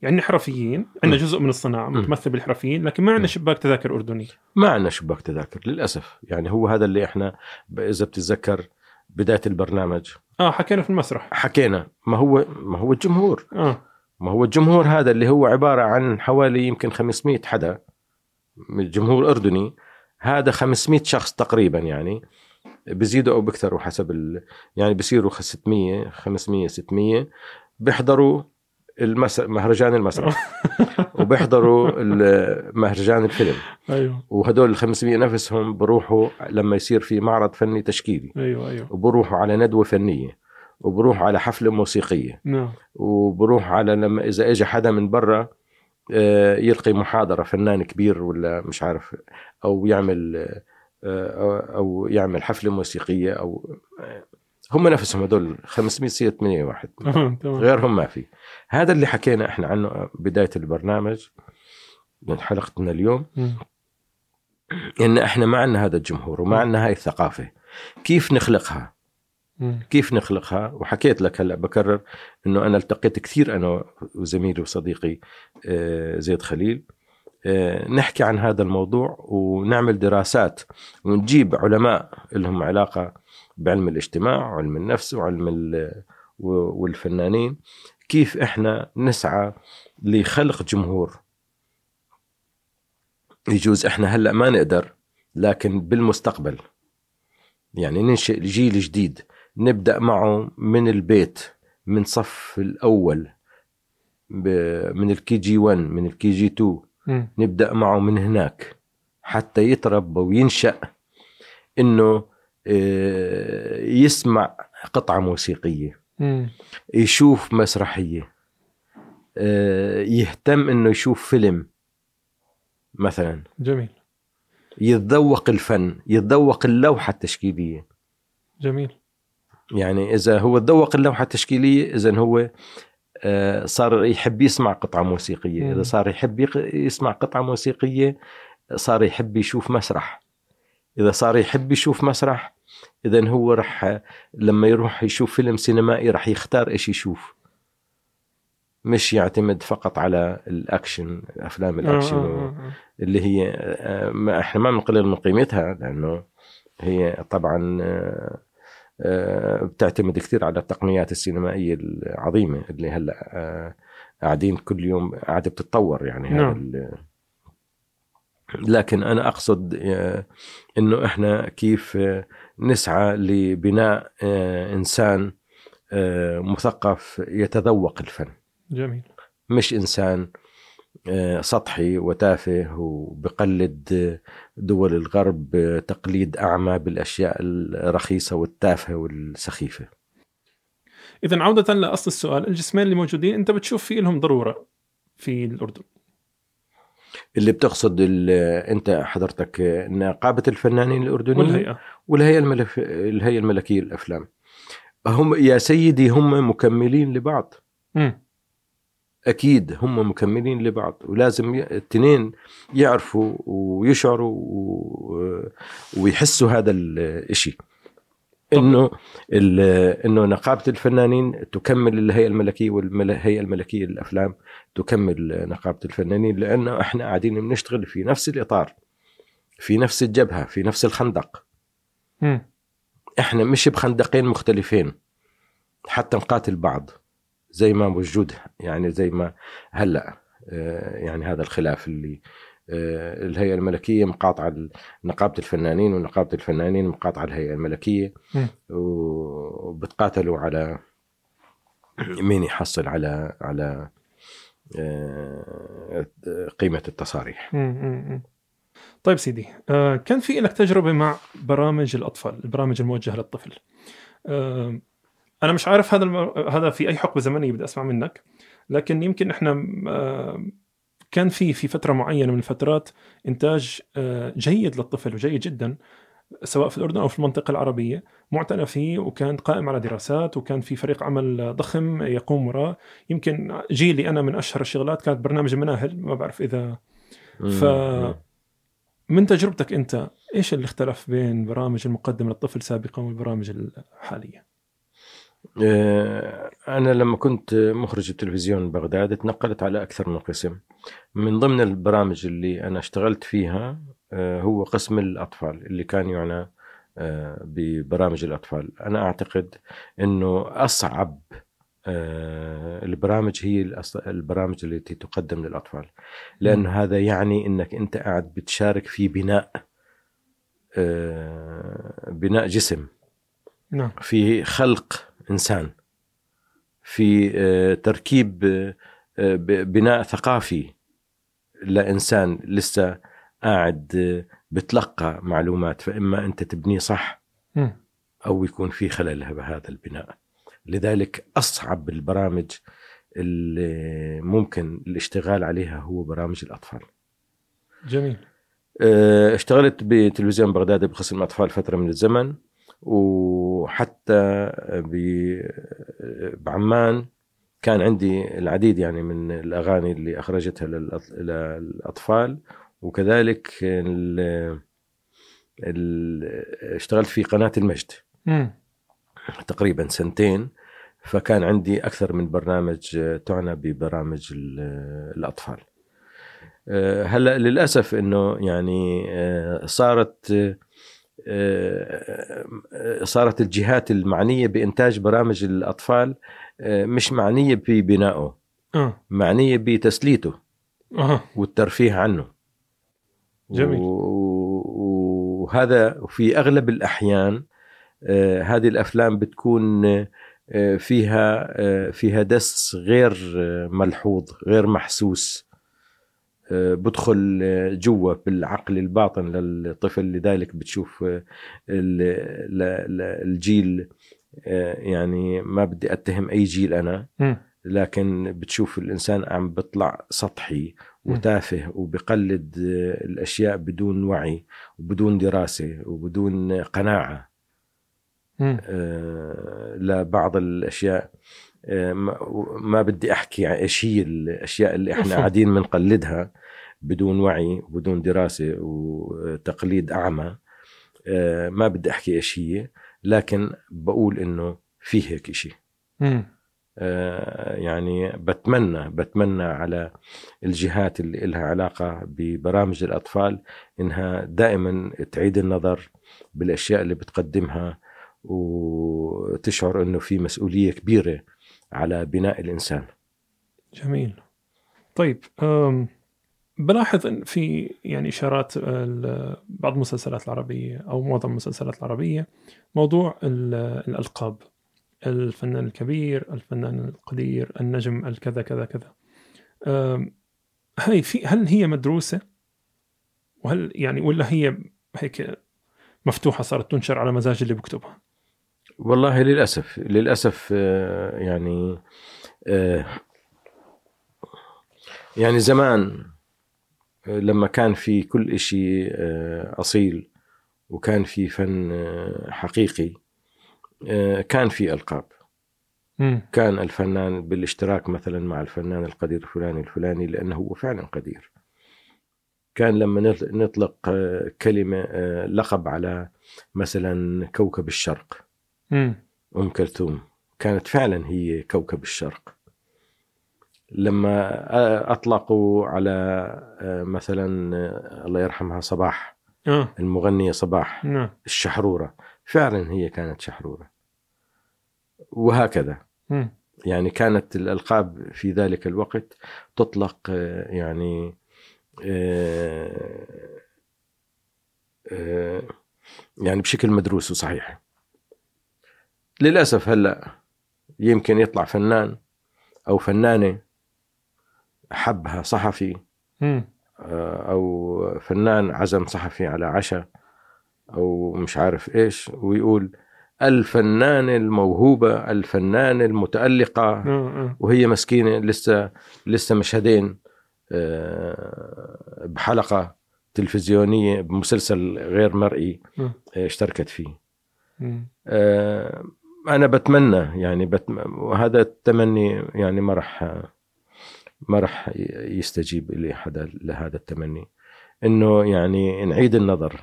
يعني حرفيين عندنا جزء من الصناعة متمثل بالحرفيين لكن ما عندنا شباك تذاكر أردني. ما عندنا شباك تذاكر للأسف. يعني هو هذا اللي إحنا إذا بتتذكر بداية البرنامج. آه حكينا في المسرح. حكينا. ما هو ما هو الجمهور. آه. ما هو الجمهور هذا اللي هو عبارة عن حوالي يمكن 500 حدا من الجمهور الاردني هذا 500 شخص تقريبا يعني. بزيدوا أو بيكثروا حسب ال... يعني بصيروا 600 500 600 بيحضروا المس... مهرجان المسرح. [laughs] وبيحضروا ال- مهرجان الفيلم. أيوه. وهدول ال 500 نفسهم بروحوا لما يصير في معرض فني تشكيلي. أيوه أيوه. وبروحوا على ندوة فنية. وبروحوا على حفلة موسيقية. نعم. وبروح على لما إذا اجى حدا من برا آه، يلقي محاضرة فنان كبير ولا مش عارف أو يعمل آه، أو- أو يعمل حفلة موسيقية أو هم نفسهم هدول 500 600 واحد. [laughs] غيرهم ما في. هذا اللي حكينا إحنا عنه بداية البرنامج من حلقتنا اليوم. إن إحنا ما عندنا هذا الجمهور وما عندنا هاي الثقافة. كيف نخلقها. كيف نخلقها؟ وحكيت لك هلا بكرر إنه أنا التقيت كثير أنا وزميلي وصديقي آه، زيد خليل. آه، نحكي عن هذا الموضوع ونعمل دراسات ونجيب علماء لهم علاقة بعلم الاجتماع وعلم النفس وعلم والفنانين. كيف إحنا نسعى لخلق جمهور؟ يجوز إحنا هلأ ما نقدر لكن بالمستقبل. يعني ننشئ جيل جديد نبدأ معه من البيت من صف الأول من الكي جي 1 من الكي جي 2 مم. نبدأ معه من هناك حتى يتربى وينشأ. إنه يسمع قطعة موسيقية. يشوف مسرحية آه، يهتم إنه يشوف فيلم مثلا. جميل. يتذوق الفن يتذوق اللوحة التشكيلية. جميل. يعني إذا هو تذوق اللوحة التشكيلية إذا هو آه، صار يحب يسمع قطعة موسيقية. إذا صار يحب يسمع قطعة موسيقية صار يحب يشوف مسرح. إذا صار يحب يشوف مسرح اذا هو رح لما يروح يشوف فيلم سينمائي رح يختار إيش يشوف مش يعتمد فقط على الأكشن أفلام الأكشن آه، آه، آه. اللي هي آه، ما إحنا ما بنقلل من قيمتها لأنه هي طبعا آه، آه، بتعتمد كثير على التقنيات السينمائية العظيمة اللي هلأ آه، قاعدين كل يوم قاعدة بتتطور يعني هذا نعم. لكن أنا أقصد آه، إنه إحنا كيف آه، نسعى لبناء آه، إنسان مثقف يتذوق الفن. جميل. مش إنسان سطحي وتافه وبقلد دول الغرب تقليد أعمى بالأشياء الرخيصة والتافهة والسخيفة. اذا عودة لأصل السؤال الجسمين اللي موجودين أنت بتشوف في لهم ضرورة في الأردن. اللي بتقصد ال- أنت حضرتك نقابه الفنانين الأردنيين والهيئة والهيئة الملف... الهيئة الملكية للأفلام. هم يا سيدي هم مكملين لبعض. مم. أكيد هم مكملين لبعض ولازم التنين يعرفوا ويشعروا و- ويحسوا هذا الشيء إنه إنه نقابة الفنانين تكمل الهيئة الملكية والهيئه الملكية للأفلام تكمل نقابة الفنانين لأنه إحنا قاعدين بنشتغل في نفس الإطار في نفس الجبهة في نفس الخندق مم. إحنا مش بخندقين مختلفين حتى نقاتل بعض زي ما موجود يعني زي ما هلأ آه، يعني هذا الخلاف اللي الهيئة الملكية مقاطعة نقابة الفنانين ونقابة الفنانين مقاطعة الهيئة الملكية. وبتقاتلوا على مين يحصل على على آه، قيمة التصاريح. طيب سيدي آه كان في لك تجربة مع برامج الأطفال البرامج الموجهة للطفل آه أنا مش عارف هذا. هذا في أي حقبة زمنية بدي أسمع منك لكن يمكن إحنا آه كان في في فترة معينة من الفترات إنتاج آه جيد للطفل وجيد جدا سواء في الأردن أو في المنطقة العربية معتنى فيه وكان قائم على دراسات وكان في فريق عمل ضخم يقوم وراه يمكن جيلي أنا من أشهر الشغلات كانت برنامج المناهل ما بعرف إذا ف من تجربتك أنت إيش اللي اختلف بين برامج المقدمه للطفل سابقا والبرامج الحالية؟ آه، أنا لما كنت مخرج التلفزيون بغداد تنقلت على أكثر من قسم. من ضمن البرامج اللي أنا اشتغلت فيها آه، هو قسم الأطفال اللي كان يعنى آه، ببرامج الأطفال. أنا أعتقد أنه أصعب البرامج هي البرامج التي تقدم للأطفال. لأن هذا يعني أنك أنت قاعد بتشارك في بناء بناء جسم. نعم. في خلق إنسان في آه، تركيب آه، بناء ثقافي لإنسان لسه قاعد آه، بتلقى معلومات فإما أنت تبنيه صح. أو يكون في خلل بهذا البناء. لذلك أصعب البرامج اللي ممكن الاشتغال عليها هو برامج الأطفال. جميل. اشتغلت بتلفزيون بغداد بقسم اطفال فترة من الزمن. وحتى بعمان كان عندي العديد يعني من الأغاني اللي أخرجتها للأطفال. وكذلك ال- ال- اشتغلت في قناة المجد مم. تقريبا سنتين. فكان عندي أكثر من برنامج تعنى ببرامج ال- الأطفال. آه، هلأ للأسف إنه يعني آه، صارت صارت الجهات المعنية بإنتاج برامج الأطفال آه، مش معنية ببنائه آه. معنية بتسليته آه والترفيه عنه. جميل. وهذا في أغلب الأحيان آه، هذه الأفلام بتكون آه، فيها آه، فيها دس غير آه، ملحوظ غير محسوس. آه، بدخل جوا بالعقل الباطن للطفل لذلك بتشوف آه، الجيل آه، يعني ما بدي أتهم أي جيل أنا. لكن بتشوف الإنسان عم بيطلع سطحي وتافه وبقلد آه، الأشياء بدون وعي وبدون دراسة وبدون قناعة. لبعض الأشياء. ما- ما بدي أحكي عن إيش هي الاشياء اللي إحنا. قاعدين بنقلدها بدون وعي وبدون دراسة وتقليد أعمى آه، ما بدي أحكي إيش هي لكن بقول إنه في هيك شيء. آه، يعني بتمنى بتمنى على الجهات اللي لها علاقة ببرامج الأطفال إنها دائما تعيد النظر بالأشياء اللي بتقدمها وتشعر إنه في مسؤولية كبيرة على بناء الإنسان. جميل. طيب بلاحظ إن في يعني إشارات ال- بعض المسلسلات العربية أو معظم المسلسلات العربية موضوع ال- الألقاب الفنان الكبير الفنان القدير النجم الكذا كذا كذا. هاي في هل هي مدروسة؟ وهل يعني ولا هي هيك مفتوحة صارت تنشر على مزاج اللي بكتبها والله للأسف للأسف آه، يعني آه، يعني زمان آه، لما كان في كل إشي آه، أصيل وكان في فن حقيقي كان في ألقاب. كان الفنان بالاشتراك مثلا مع الفنان القدير الفلاني الفلاني لأنه هو فعلا قدير. كان لما نط- نطلق كلمة لقب على مثلا كوكب الشرق. أم كلثوم. كانت فعلا هي كوكب الشرق. لما أطلقوا على مثلا الله يرحمها صباح. آه. المغنية صباح. نعم. الشحرورة. فعلا هي كانت شحرورة. وهكذا. مم. يعني كانت الألقاب في ذلك الوقت تطلق يعني يعني بشكل مدروس وصحيح. للأسف هلأ يمكن يطلع فنان أو فنانة حبها صحفي. آه، أو فنان عزم صحفي على عشاء أو مش عارف إيش ويقول الفنانة الموهوبة الفنانة المتألقة وهي مسكينة لسه لسه مشهدين آه، بحلقة تلفزيونية بمسلسل غير مرئي. آه، اشتركت فيه أنا بتمنى يعني بتم... وهذا التمني يعني ما راح ما راح يستجيب لي حدا لهذا التمني. إنه يعني نعيد النظر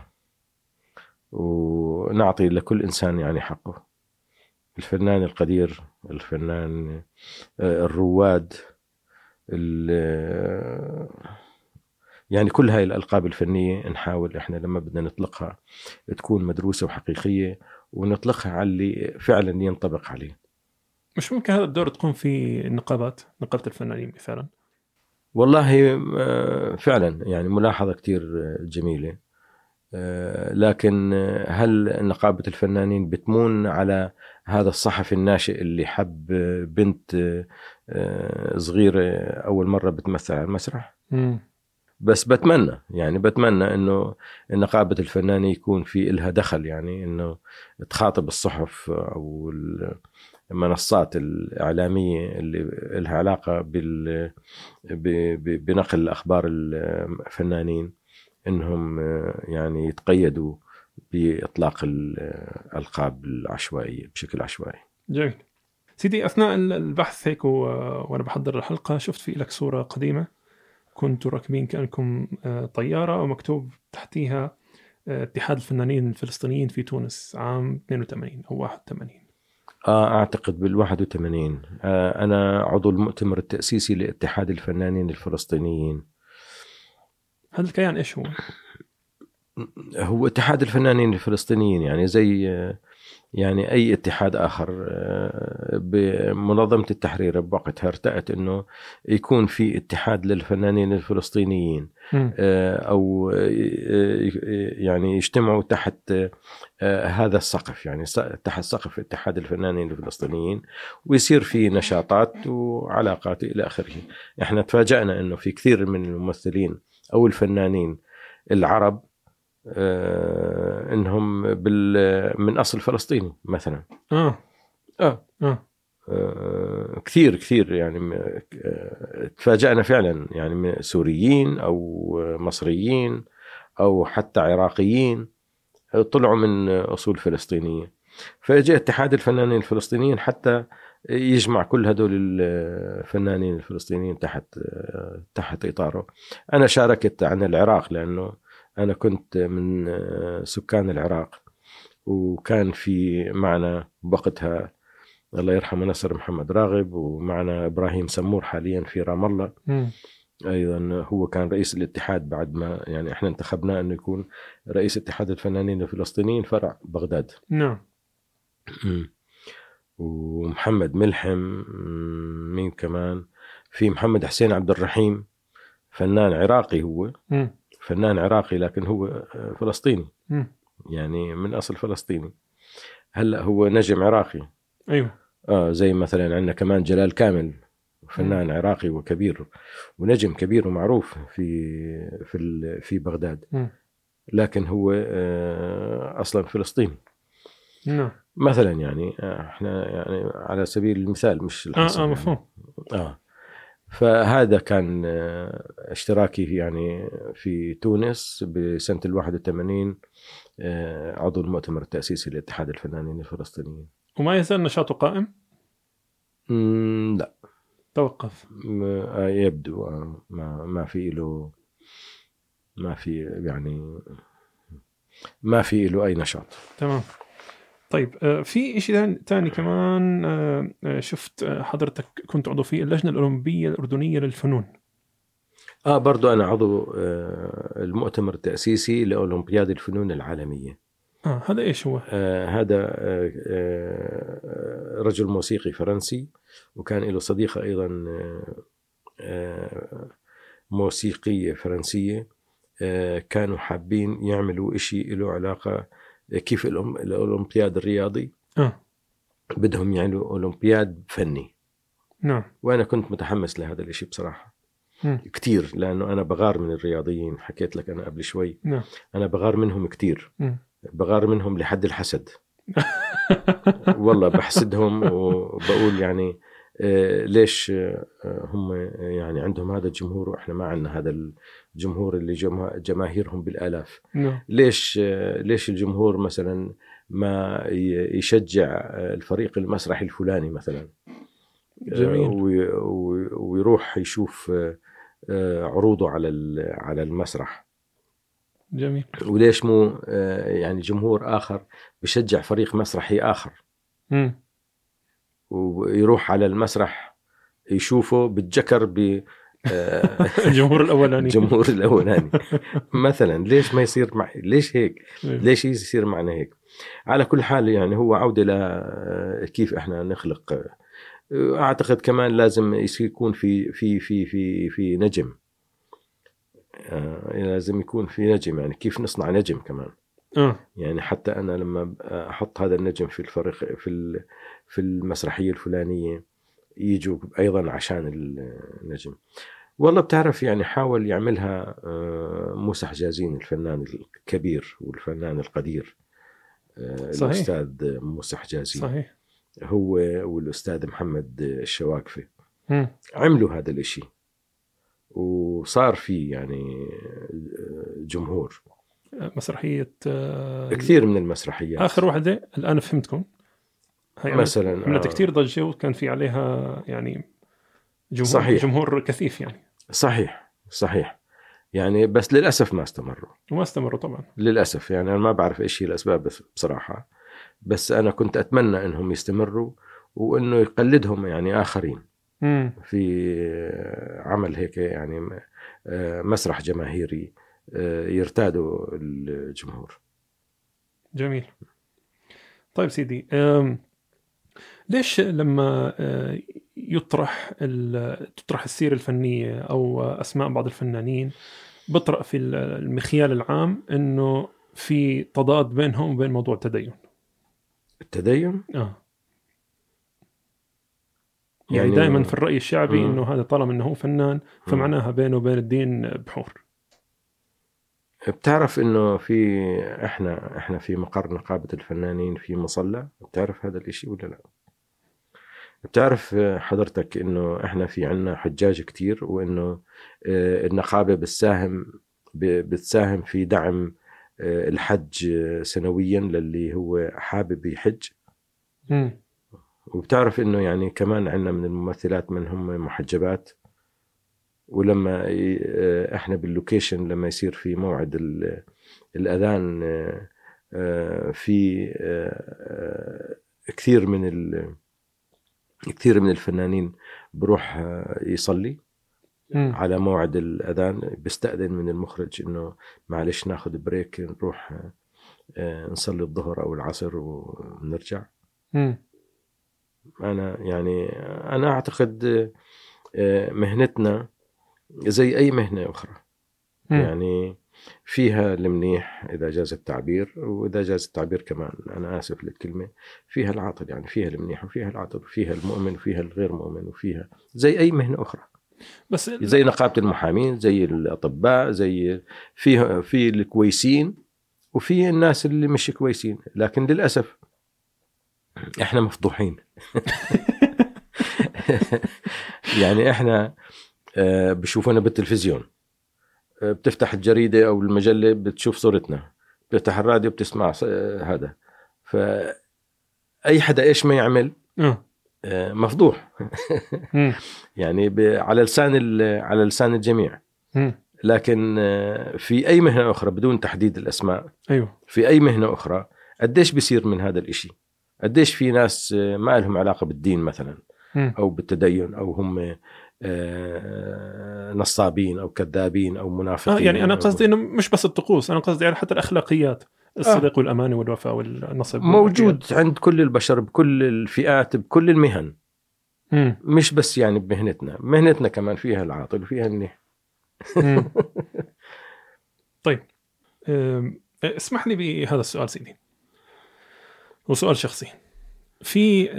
ونعطي لكل إنسان يعني حقه. الفنان القدير الفنان آه، الرواد ال- يعني كل هاي الألقاب الفنية نحاول إحنا لما بدنا نطلقها تكون مدروسة وحقيقية ونطلقها على اللي فعلا ينطبق عليه. مش ممكن هذا الدور تقوم فيه النقابات نقابة الفنانين مثلا؟ والله آه، فعلا يعني ملاحظة كتير آه، جميلة. آه، لكن هل نقابة الفنانين بتمون على هذا الصحفي الناشئ اللي حب بنت صغيرة أول مرة بتمثل على المسرح؟ مم. بس بتمنى يعني بتمنى إنه نقابه الفنانين يكون في إلها دخل يعني إنه تخاطب الصحف أو المنصات الإعلامية اللي لها علاقة بال بنقل أخبار الفنانين إنهم يعني يتقيدوا بإطلاق الألقاب العشوائية بشكل عشوائي. جميل. سيدي أثناء البحث هيك وأنا بحضر الحلقة شفت في لك صورة قديمة. كنتوا راكبين كأنكم آه، طيارة ومكتوب تحتيها آه، اتحاد الفنانين الفلسطينيين في تونس عام 82 أو 81 آه أعتقد بال 81 آه أنا عضو المؤتمر التأسيسي لاتحاد الفنانين الفلسطينيين. هذا الكيان إيش هو؟ هو اتحاد الفنانين الفلسطينيين يعني زي يعني أي اتحاد آخر آه، بمنظمة التحرير بوقتها ارتأت إنه يكون في اتحاد للفنانين الفلسطينيين. آه، أو آه، يعني يجتمعوا تحت هذا السقف يعني تحت سقف اتحاد الفنانين الفلسطينيين ويصير في نشاطات وعلاقات إلى آخره إحنا تفاجأنا إنه في كثير من الممثلين أو الفنانين العرب آه، إنهم بال من أصل فلسطيني مثلا. آه. آه. آه. آه، كثير كثير يعني آه، تفاجأنا فعلا يعني من سوريين أو مصريين أو حتى عراقيين آه، طلعوا من أصول فلسطينية. فجاء اتحاد الفنانين الفلسطينيين حتى يجمع كل هدول الفنانين الفلسطينيين تحت آه، تحت إطاره. أنا شاركت عن العراق لأنه أنا كنت من آه، سكان العراق وكان في معنا بوقتها الله يرحمه نصر محمد راغب ومعنا إبراهيم سمور حاليا في رام الله. أيضا هو كان رئيس الاتحاد بعد ما يعني إحنا انتخبناه إنه يكون رئيس اتحاد الفنانين الفلسطينيين فرع بغداد. نعم. ومحمد ملحم مين كمان؟ في محمد حسين عبد الرحيم فنان عراقي هو. مم. فنان عراقي لكن هو آه، فلسطيني. مم. يعني من أصل فلسطيني. هلأ هو نجم عراقي. أيوه. آه زي مثلا عندنا كمان جلال كامل فنان عراقي وكبير ونجم كبير ومعروف في في في بغداد. مم. لكن هو آه، أصلا فلسطيني. نعم. مثلا يعني آه، إحنا يعني على سبيل المثال مش آه الحصر آه يعني. مفهوم. آه. فهذا كان آه، اشتراكي يعني في تونس بسنة ال 81 آه، عضو المؤتمر التأسيسي لاتحاد الفنانين الفلسطينيين. وما يزال نشاطه قائم؟ لا. توقف. آه، يبدو ما ما في له ما في يعني ما في له أي نشاط. تمام. طيب آه، في شيء ثاني كمان آه، آه، شفت آه، حضرتك كنت عضو في اللجنة الأولمبية الأردنية للفنون. آه برضو أنا عضو آه، المؤتمر التأسيسي لأولمبياد الفنون العالمية. آه هذا إيش هو؟ آه هذا آه آه رجل موسيقي فرنسي وكان له صديقة أيضا آه آه موسيقية فرنسية. آه كانوا حابين يعملوا إشي له علاقة كيف الأم- الأولمبياد الرياضي آه. بدهم يعملوا أولمبياد فني. نعم. وأنا كنت متحمس لهذا الإشي بصراحة. مم. كتير لأنه أنا بغار من الرياضيين حكيت لك أنا قبل شوي. نعم. أنا بغار منهم كتير. مم. بغار منهم لحد الحسد. [laughs] والله بحسدهم وبقول يعني آه، ليش آه، هم يعني عندهم هذا الجمهور وإحنا ما عندنا هذا الجمهور اللي جما- جماهيرهم بالآلاف. نعم. ليش آه، ليش الجمهور مثلا ما يشجع آه، الفريق المسرحي الفلاني مثلا؟ جميل. آه، وي- وي- ويروح يشوف آه، آه، عروضه على على المسرح. جميل. وليش مو آه، يعني جمهور آخر بشجع فريق مسرحي آخر؟ مم. ويروح على المسرح يشوفه بالجكر ب آه، [laughs] الجمهور الأولاني. الجمهور الأولاني. [laughs] مثلا ليش ما يصير مع ليش هيك؟ إيه. ليش يصير معنا هيك؟ على كل حال يعني هو عودة ل آه، كيف إحنا نخلق آه، أعتقد كمان لازم يكون في في في في في نجم. آه، لازم يكون في نجم يعني كيف نصنع نجم كمان. يعني حتى أنا لما أحط هذا النجم في الفريق في في المسرحية الفلانية يجوا أيضا عشان النجم. والله بتعرف يعني حاول يعملها آه، موسى حجازين الفنان الكبير والفنان القدير آه، صحيح. الأستاذ موسى حجازي صحيح. هو والأستاذ محمد الشواقفي مم. عملوا هذا الإشي. وصار في يعني جمهور. مسرحية آه، كثير من المسرحيات. آخر واحدة الآن فهمتكم. هي مثلا عملت آه. كثير ضجة وكان في عليها يعني جمهور صحيح. جمهور كثيف يعني. صحيح صحيح. يعني بس للأسف ما استمروا. وما استمروا طبعا. للأسف يعني أنا ما بعرف إيش هي الأسباب بصراحة. بس أنا كنت أتمنى إنهم يستمروا وإنه يقلدهم يعني آخرين. مم. في عمل هيك يعني آه، مسرح جماهيري آه، يرتادوا الجمهور. جميل. طيب سيدي أم، ليش لما آه، يطرح تطرح السيرة الفنية أو أسماء بعض الفنانين بطرق في ال- المخيال العام إنه في تضاد بينهم وبين موضوع التدين. التدين؟ آه. يعني يعني- دائما في الرأي الشعبي مم. إنه هذا طالما إنه هو فنان فمعناها بينه وبين الدين بحور. بتعرف إنه في إحنا إحنا في مقر نقابة الفنانين في مصلى؟ بتعرف هذا الإشي ولا لا؟ بتعرف حضرتك إنه إحنا في عنا حجاج كتير وإنه آه، النقابه بتساهم بتساهم في دعم آه، الحج آه، سنويا للي هو حابب يحج مم. وبتعرف إنه يعني كمان عندنا من الممثلات من هم محجبات ولما آه، إحنا بال location لما يصير في موعد ال- الأذان آه، آه، في آه، آه، كثير من كثير من الفنانين بروح آه، يصلي مم. على موعد الأذان بيستاذن من المخرج إنه معلش ناخذ break نروح آه، آه، نصلي الظهر أو العصر ونرجع مم. أنا يعني أنا أعتقد مهنتنا زي أي مهنة أخرى مم. يعني فيها المنيح إذا جاز التعبير وإذا جاز التعبير كمان أنا آسف للكلمة فيها العاطل يعني فيها المنيح وفيها العاطل وفيها المؤمن وفيها الغير مؤمن وفيها زي أي مهنة أخرى. بس زي نقابة المحامين زي الأطباء زي في في الكويسين وفي الناس اللي مش كويسين. لكن للأسف إحنا مفضوحين [laughs] يعني إحنا آه، بشوفونا بالتلفزيون. بتفتح الجريدة أو المجلة بتشوف صورتنا بتفتح الراديو بتسمع آه، هذا فاي حدا إيش ما يعمل آه. آه، مفضوح. [laughs] يعني على لسان على لسان الجميع. لكن آه، في أي مهنة أخرى بدون تحديد الأسماء أيوه في أي مهنة أخرى قديش بيصير من هذا الإشي قديش في ناس آه، ما لهم علاقة بالدين مثلا. أو بالتدين أو هم آه، نصابين أو كذابين أو منافقين. آه يعني أنا أو- قصدي إنه مش بس الطقوس أنا قصدي على حتى الأخلاقيات الصدق والامانه والوفاء والنصب موجود عند كل البشر بكل الفئات بكل المهن. مم. مش بس يعني بمهنتنا مهنتنا كمان فيها العاطل وفيها مم. [laughs] طيب اسمح لي بهذا السؤال سيدي هو سؤال شخصي. في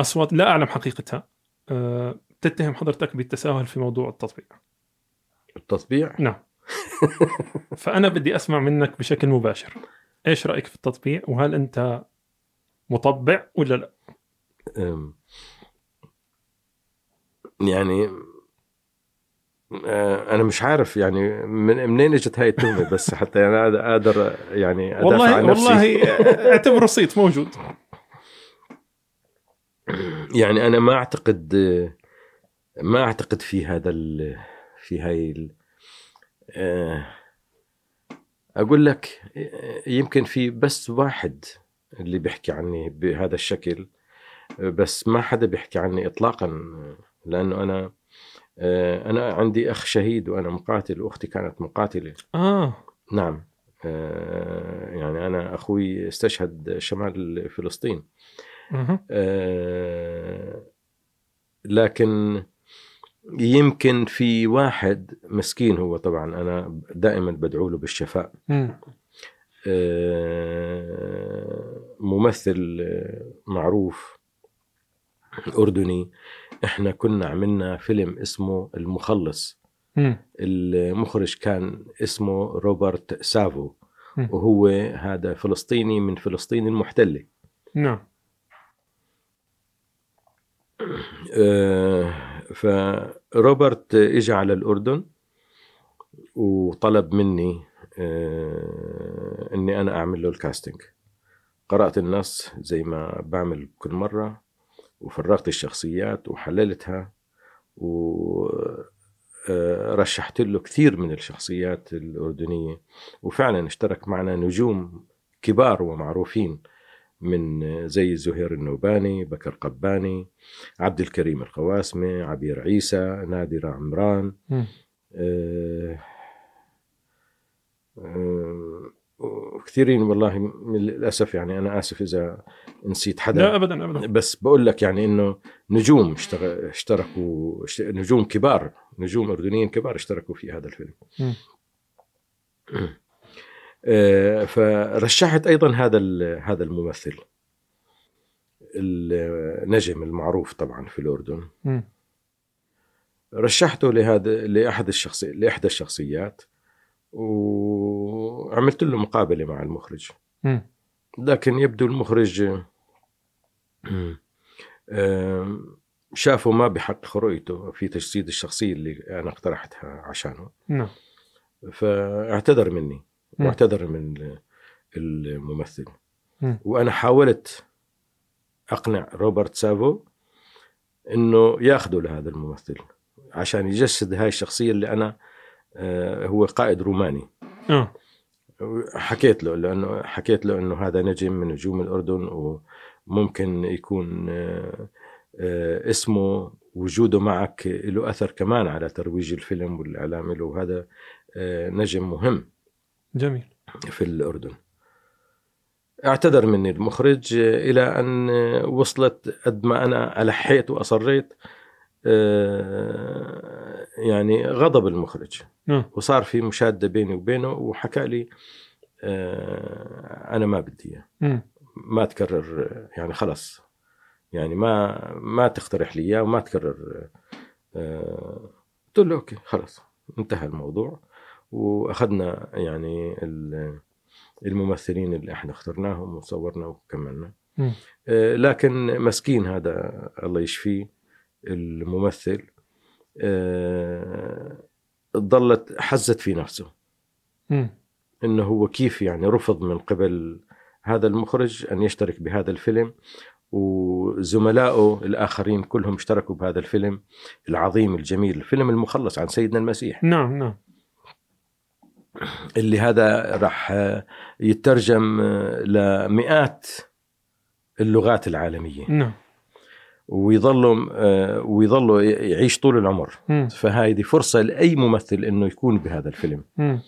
أصوات لا أعلم حقيقتها أه، تتهم حضرتك بالتساهل في موضوع التطبيع. التطبيع؟ نعم. [laughs] فأنا بدي أسمع منك بشكل مباشر. إيش رأيك في التطبيع؟ وهل أنت مطبع ولا لا؟ يعني آه، أنا مش عارف يعني من منين إجت هاي التهمة بس حتى أنا أقدر يعني أدافع والله عن نفسي. والله اعتبره صيت موجود. يعني أنا ما أعتقد ما أعتقد في هذا ال في هاي ال آه، أقول لك آه، يمكن في بس واحد اللي بيحكي عني بهذا الشكل بس ما حدا بيحكي عني اطلاقا لأنه أنا آه، أنا عندي أخ شهيد وأنا مقاتل وأختي كانت مقاتلة. آه. نعم يعني أنا أخوي استشهد شمال فلسطين. آه، لكن يمكن في واحد مسكين هو طبعا أنا دائما بدعو له بالشفاء. آه، ممثل آه، معروف أردني إحنا كنا عملنا فيلم اسمه المخلص. المخرج كان اسمه روبرت سافو. وهو هذا فلسطيني من فلسطين المحتلة نعم آه، فروبرت اجى على الأردن وطلب مني آه، إني أنا أعمل له الكاستنج قرأت النص زي ما بعمل كل مرة وفرغت الشخصيات وحللتها ورشحت له كثير من الشخصيات الأردنية. وفعلا اشترك معنا نجوم كبار ومعروفين من زي زهير النوباني بكر قباني عبد الكريم القواسمة عبير عيسى نادرة عمران. آه، آه، وكثيرين والله من للاسف يعني أنا آسف إذا نسيت حدا. لا ابدا ابدا. بس بقول لك يعني إنه نجوم اشتركوا اشت- نجوم كبار نجوم أردنيين كبار اشتركوا في هذا الفيلم. [clears throat] فرشحت أيضا هذا ال- هذا الممثل النجم المعروف طبعا في الأردن. رشحته لهذا لأحد الشخصي لإحدى الشخصيات وعملت له مقابلة مع المخرج. لكن يبدو المخرج شافه ما بحقق رؤيته في تجسيد الشخصية اللي أنا اقترحتها عشانه نعم فاعتذر مني. واعتذر من الممثل. مم. وأنا حاولت أقنع روبرت سافو إنه ياخذه لهذا الممثل عشان يجسد هاي الشخصية اللي أنا آه، هو قائد روماني. آه. حكيت له لأنه حكيت له إنه هذا نجم من نجوم الأردن وممكن يكون آه، آه، اسمه وجوده معك له أثر كمان على ترويج الفيلم والإعلام له. وهذا آه، نجم مهم. جميل. في الأردن. اعتذر مني المخرج إلى أن آه، وصلت قد ما أنا الحيت وأصريت آه، يعني غضب المخرج. آه وصار في مشادة بيني وبينه وحكى لي آه، أنا ما بدي إياه. ما تكرر يعني خلص. يعني ما ما تقترح لي إياه وما تكرر آه، قلت له أوكي خلاص انتهى الموضوع. وأخذنا يعني ال- الممثلين اللي إحنا اخترناهم وصورنا وكملنا. آه، لكن مسكين هذا الله يشفيه الممثل. آه، ضلت حزت في نفسه. إنه هو كيف يعني رفض من قبل هذا المخرج أن يشترك بهذا الفيلم وزملائه الآخرين كلهم اشتركوا بهذا الفيلم العظيم الجميل الفيلم المخلص عن سيدنا المسيح. نعم نعم. اللي هذا راح يترجم لمئات اللغات العالمية نعم ويظلوا آه، ويظلوا يعيش طول العمر. فهذه فرصة لأي ممثل إنه يكون بهذا الفيلم مم.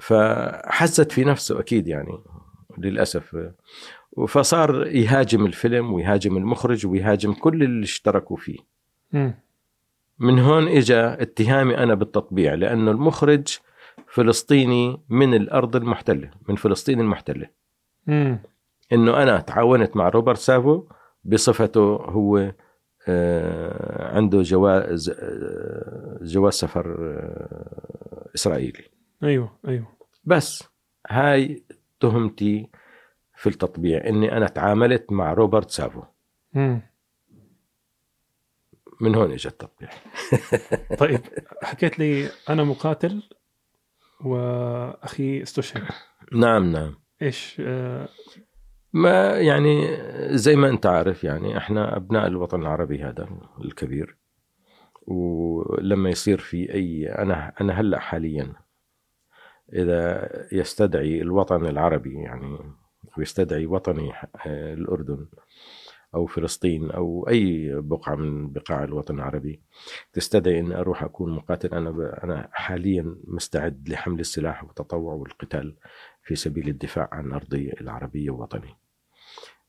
فحست في نفسه أكيد يعني للأسف فصار يهاجم الفيلم ويهاجم المخرج ويهاجم كل اللي اشتركوا فيه مم. من هون اجى اتهامي أنا بالتطبيع لأنه المخرج فلسطيني من الأرض المحتلة من فلسطين المحتلة. مم. إنه أنا تعاونت مع روبرت سافو بصفته هو آه، عنده جواز آه، جواز سفر آه، إسرائيلي. أيوه أيوه. بس هاي تهمتي في التطبيع إني أنا تعاملت مع روبرت سافو. مم. من هون اجى التطبيع. [laughs] طيب حكيت لي أنا مقاتل وأخي استشهد نعم نعم. إيش آه ما يعني زي ما أنت عارف يعني إحنا أبناء الوطن العربي هذا الكبير. ولما يصير في أي أنا أنا هلأ حاليا إذا يستدعي الوطن العربي يعني ويستدعي وطني آه، الأردن أو فلسطين أو أي بقعة من بقاع الوطن العربي تستدعي إن أروح أكون مقاتل أنا ب... أنا حاليا مستعد لحمل السلاح والتطوع والقتال في سبيل الدفاع عن أرضي العربية ووطني.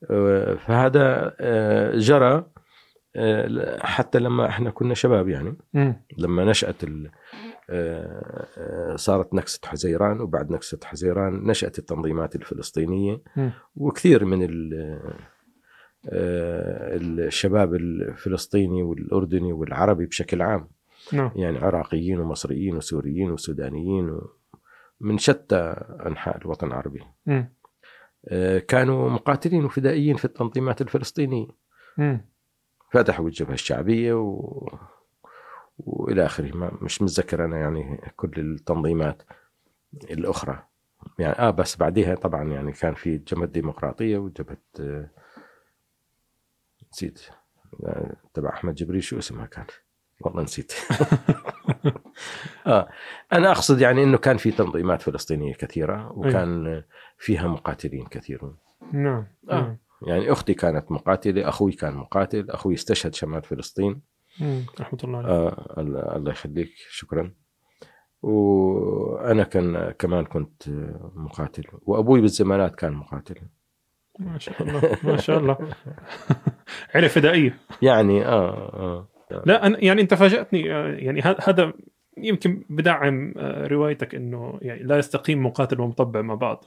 آه، فهذا آه، جرى آه، حتى لما إحنا كنا شباب يعني. لما نشأت ال... صارت نكسة حزيران وبعد نكسة حزيران نشأت التنظيمات الفلسطينية. وكثير من الشباب الفلسطيني والأردني والعربي بشكل عام نعم يعني عراقيين ومصريين وسوريين وسودانيين. من شتى أنحاء الوطن العربي مم. آه، كانوا مقاتلين وفدائيين في التنظيمات الفلسطينية مم. فتحوا الجبهة الشعبية و... وإلى آخره ما مش متذكر أنا يعني كل التنظيمات الأخرى يعني آه بس بعديها طبعا يعني كان في جبهة الديمقراطيه وجبهة آه، نسيت. آه، تبع أحمد جبريل شو اسمها كان؟ والله نسيت. [laughs] آه أنا أقصد يعني إنه كان في تنظيمات فلسطينية كثيرة وكان فيها مقاتلين كثيرون. نعم آه. نعم. يعني أختي كانت مقاتلة أخوي كان مقاتل أخوي استشهد شمال فلسطين. رحمة الله عليه. آه الله الله يخليك شكرا. وأنا كان كمان كنت مقاتل. وأبوي بالزمانات كان مقاتل. ما شاء الله ما شاء الله. [laughs] عرف فدائية. يعني آه آه. لا أنا يعني أنت فاجأتني آه، يعني هذا يمكن بدعم آه، روايتك إنه يعني لا يستقيم مقاتل ومطبع مع بعض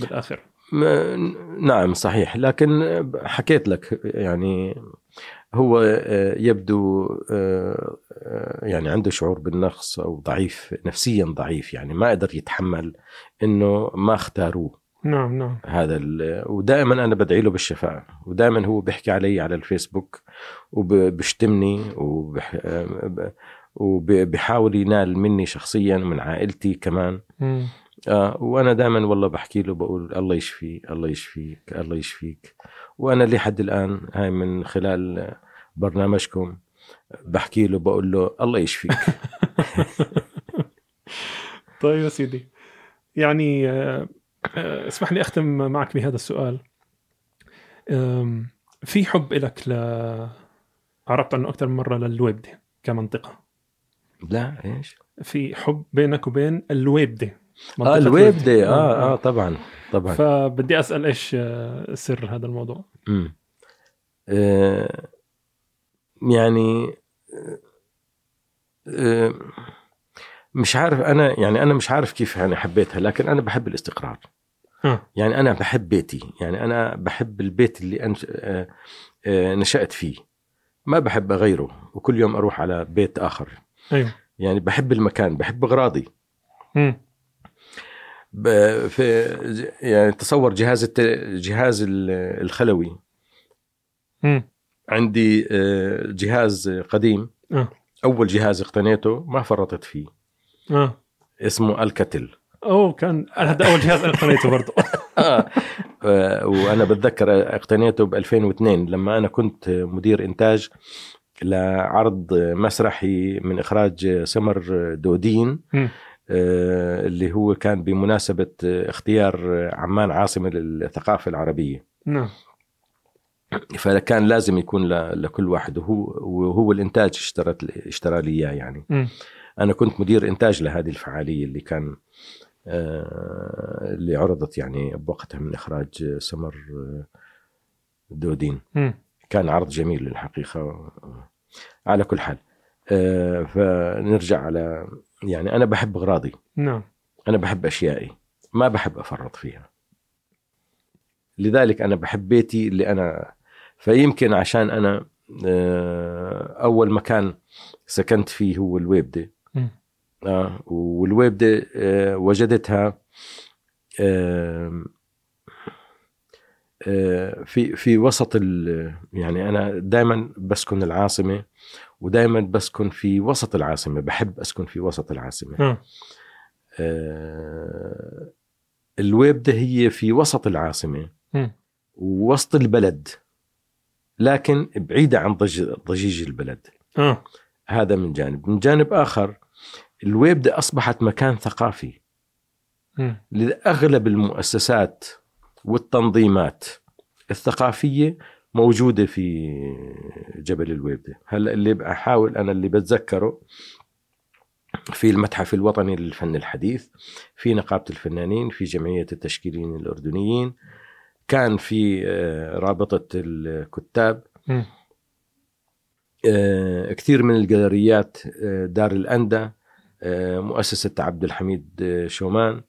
بالآخر. م- نعم صحيح. لكن حكيت لك يعني هو آه، يبدو يعني عنده شعور بالنقص أو ضعيف نفسيا ضعيف يعني ما قدر يتحمل إنه ما اختاروه. نعم نعم. هذا ال- ودائما أنا بدعي له بالشفاء ودائما هو بيحكي علي على الفيسبوك وبشتمني وبح... وبحاول ينال مني شخصيا من عائلتي كمان. آه وأنا دائما والله بحكي له بقول الله يشفي الله يشفيك الله يشفيك. وأنا لحد الآن هاي من خلال برنامجكم بحكي له بقول له الله يشفيك. [laughs] طيب يا سيدي يعني آه، اسمح لي أختم معك بهذا السؤال. في حب لك ل عرفت عنه أكثر من مرة للويبده كمنطقة. لا إيش؟ في حب بينك وبين الويبده آه منطقة الويب دي ويبدة. آه آه. طبعا طبعا. فبدي أسأل إيش آه، سر هذا الموضوع؟ مم. آه، يعني آه، مش عارف أنا يعني أنا مش عارف كيف يعني حبيتها لكن أنا بحب الاستقرار. يعني أنا بحب بيتي يعني أنا بحب البيت اللي أنا آه، آه، نشأت فيه. ما بحب أغيره وكل يوم أروح على بيت آخر. أيوه. يعني بحب المكان بحب أغراضي. مم. ب- في يعني تصور جهاز الت... جهاز ال- الخلوي. مم. عندي آه، جهاز قديم. آه أول جهاز اقتنيته ما فرطت فيه. آه اسمه الكتل اوه كان هذا أول جهاز أنا اقتنيته برضه [laughs] آه. وأنا بتذكر اقتنيته ب 2002 لما أنا كنت مدير إنتاج لعرض مسرحي من إخراج سمر دودين. آه، اللي هو كان بمناسبة اختيار عمان عاصمة للثقافة العربية نعم فكان لازم يكون لكل واحد وهو وهو الإنتاج اشترت اشترى لي إياه يعني مم. أنا كنت مدير إنتاج لهذه الفعالية اللي كان اللي عرضت يعني بوقتها من إخراج سمر آه، دودين. كان عرض جميل للحقيقة على كل حال. آه، فنرجع على يعني أنا بحب أغراضي. نعم. أنا بحب أشيائي. ما بحب أفرط فيها. لذلك أنا بحب بيتي اللي أنا فيمكن عشان أنا آه، أول مكان سكنت فيه هو الويبده. آه والويبده آه وجدتها آه آه في في وسط ال- يعني أنا دائما بسكن العاصمة ودائما بسكن في وسط العاصمة بحب أسكن في وسط العاصمة. آه، الويبده هي في وسط العاصمة. ووسط البلد لكن بعيدة عن ضج- ضجيج البلد. هذا من جانب. من جانب آخر الويبده أصبحت مكان ثقافي مم. لأغلب المؤسسات والتنظيمات الثقافية موجودة في جبل الويبدة هلا اللي بحاول أنا اللي بتذكره في المتحف الوطني للفن الحديث في نقابة الفنانين في جمعية التشكيليين الأردنيين كان في آه، رابطة الكتاب. آه، كثير من الجاليريات آه، دار الأندى آه، مؤسسة عبد الحميد آه، شومان.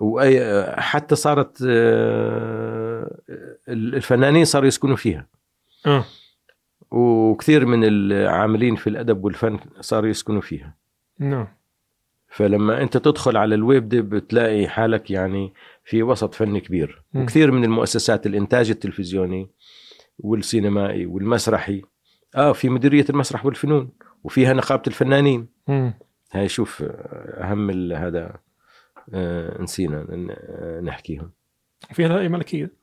وأي آه، حتى صارت آه، الفنانين صاروا يسكنوا فيها. آه. وكثير من العاملين في الأدب والفن صاروا يسكنوا فيها. نعم. فلما أنت تدخل على الويب دي بتلاقي حالك يعني في وسط فني كبير. مم. وكثير من المؤسسات الإنتاج التلفزيوني والسينمائي والمسرحي آه في مديرية المسرح والفنون وفيها نقابة الفنانين. مم. هاي شوف آه، أهم ال- هذا آه، نسينا آه، نحكيهم. في هيئه ملكيه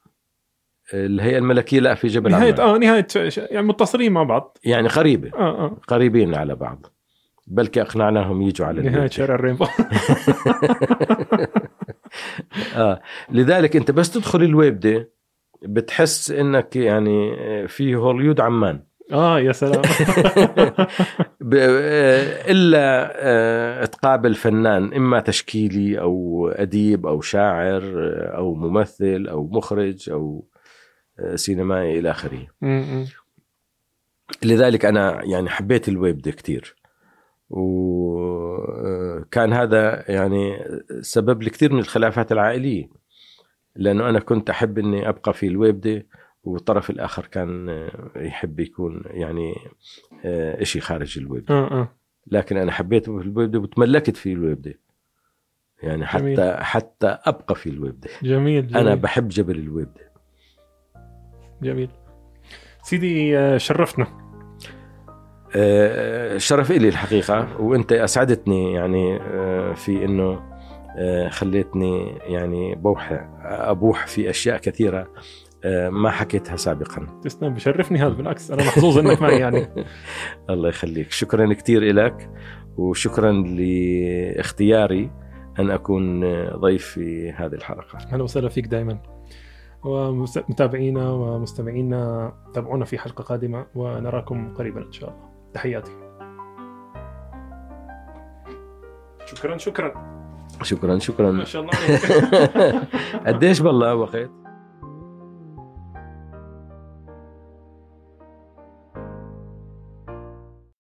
الهيئة الملكية لا في جبل نهاية عمان آه نهاية يعني متصلين مع بعض. يعني قريبة. آه آه. قريبين على بعض. بلكي أقنعناهم يجوا على نهاية. شارع الرينبو. [laughs] آه لذلك أنت بس تدخل اللويبدة بتحس إنك يعني في هوليود عمان. آه يا سلام. [laughs] آه، إلا آه، تقابل فنان إما تشكيلي أو أديب أو شاعر آه، أو ممثل أو مخرج أو سينمائي إلى آخره. لذلك أنا يعني حبيت اللويبدة كثير وكان هذا يعني سبب لكثير من الخلافات العائلية. لأنه أنا كنت أحب إني أبقى في اللويبدة والطرف الآخر كان آه، يحب يكون يعني آه، شيء خارج اللويبدة. آه لكن أنا حبيت اللويبدة وتملكت في اللويبدة يعني حتى جميل. حتى أبقى في اللويبدة جميل, جميل. أنا بحب جبل اللويبدة جميل. سيدي آه، شرفتنا آه، شرف إلي الحقيقة. وأنت أسعدتني يعني آه، في أنه آه، خليتني يعني بوح أبوح في أشياء كثيرة. آه، ما حكيتها سابقا. تسلم بشرفني هذا بالعكس أنا محظوظ إنك معي يعني. [laughs] الله يخليك. شكرا كثير لك وشكرا لاختياري أن أكون آه، ضيف في هذه الحلقة. أهلا وسهلا فيك دائما ومتابعينا ومستمعينا تابعونا في حلقة قادمة ونراكم قريبا إن شاء الله. تحياتي. شكرا شكرا. شكرا شكرا. ما شاء الله [laughs] قديش بالله وقت؟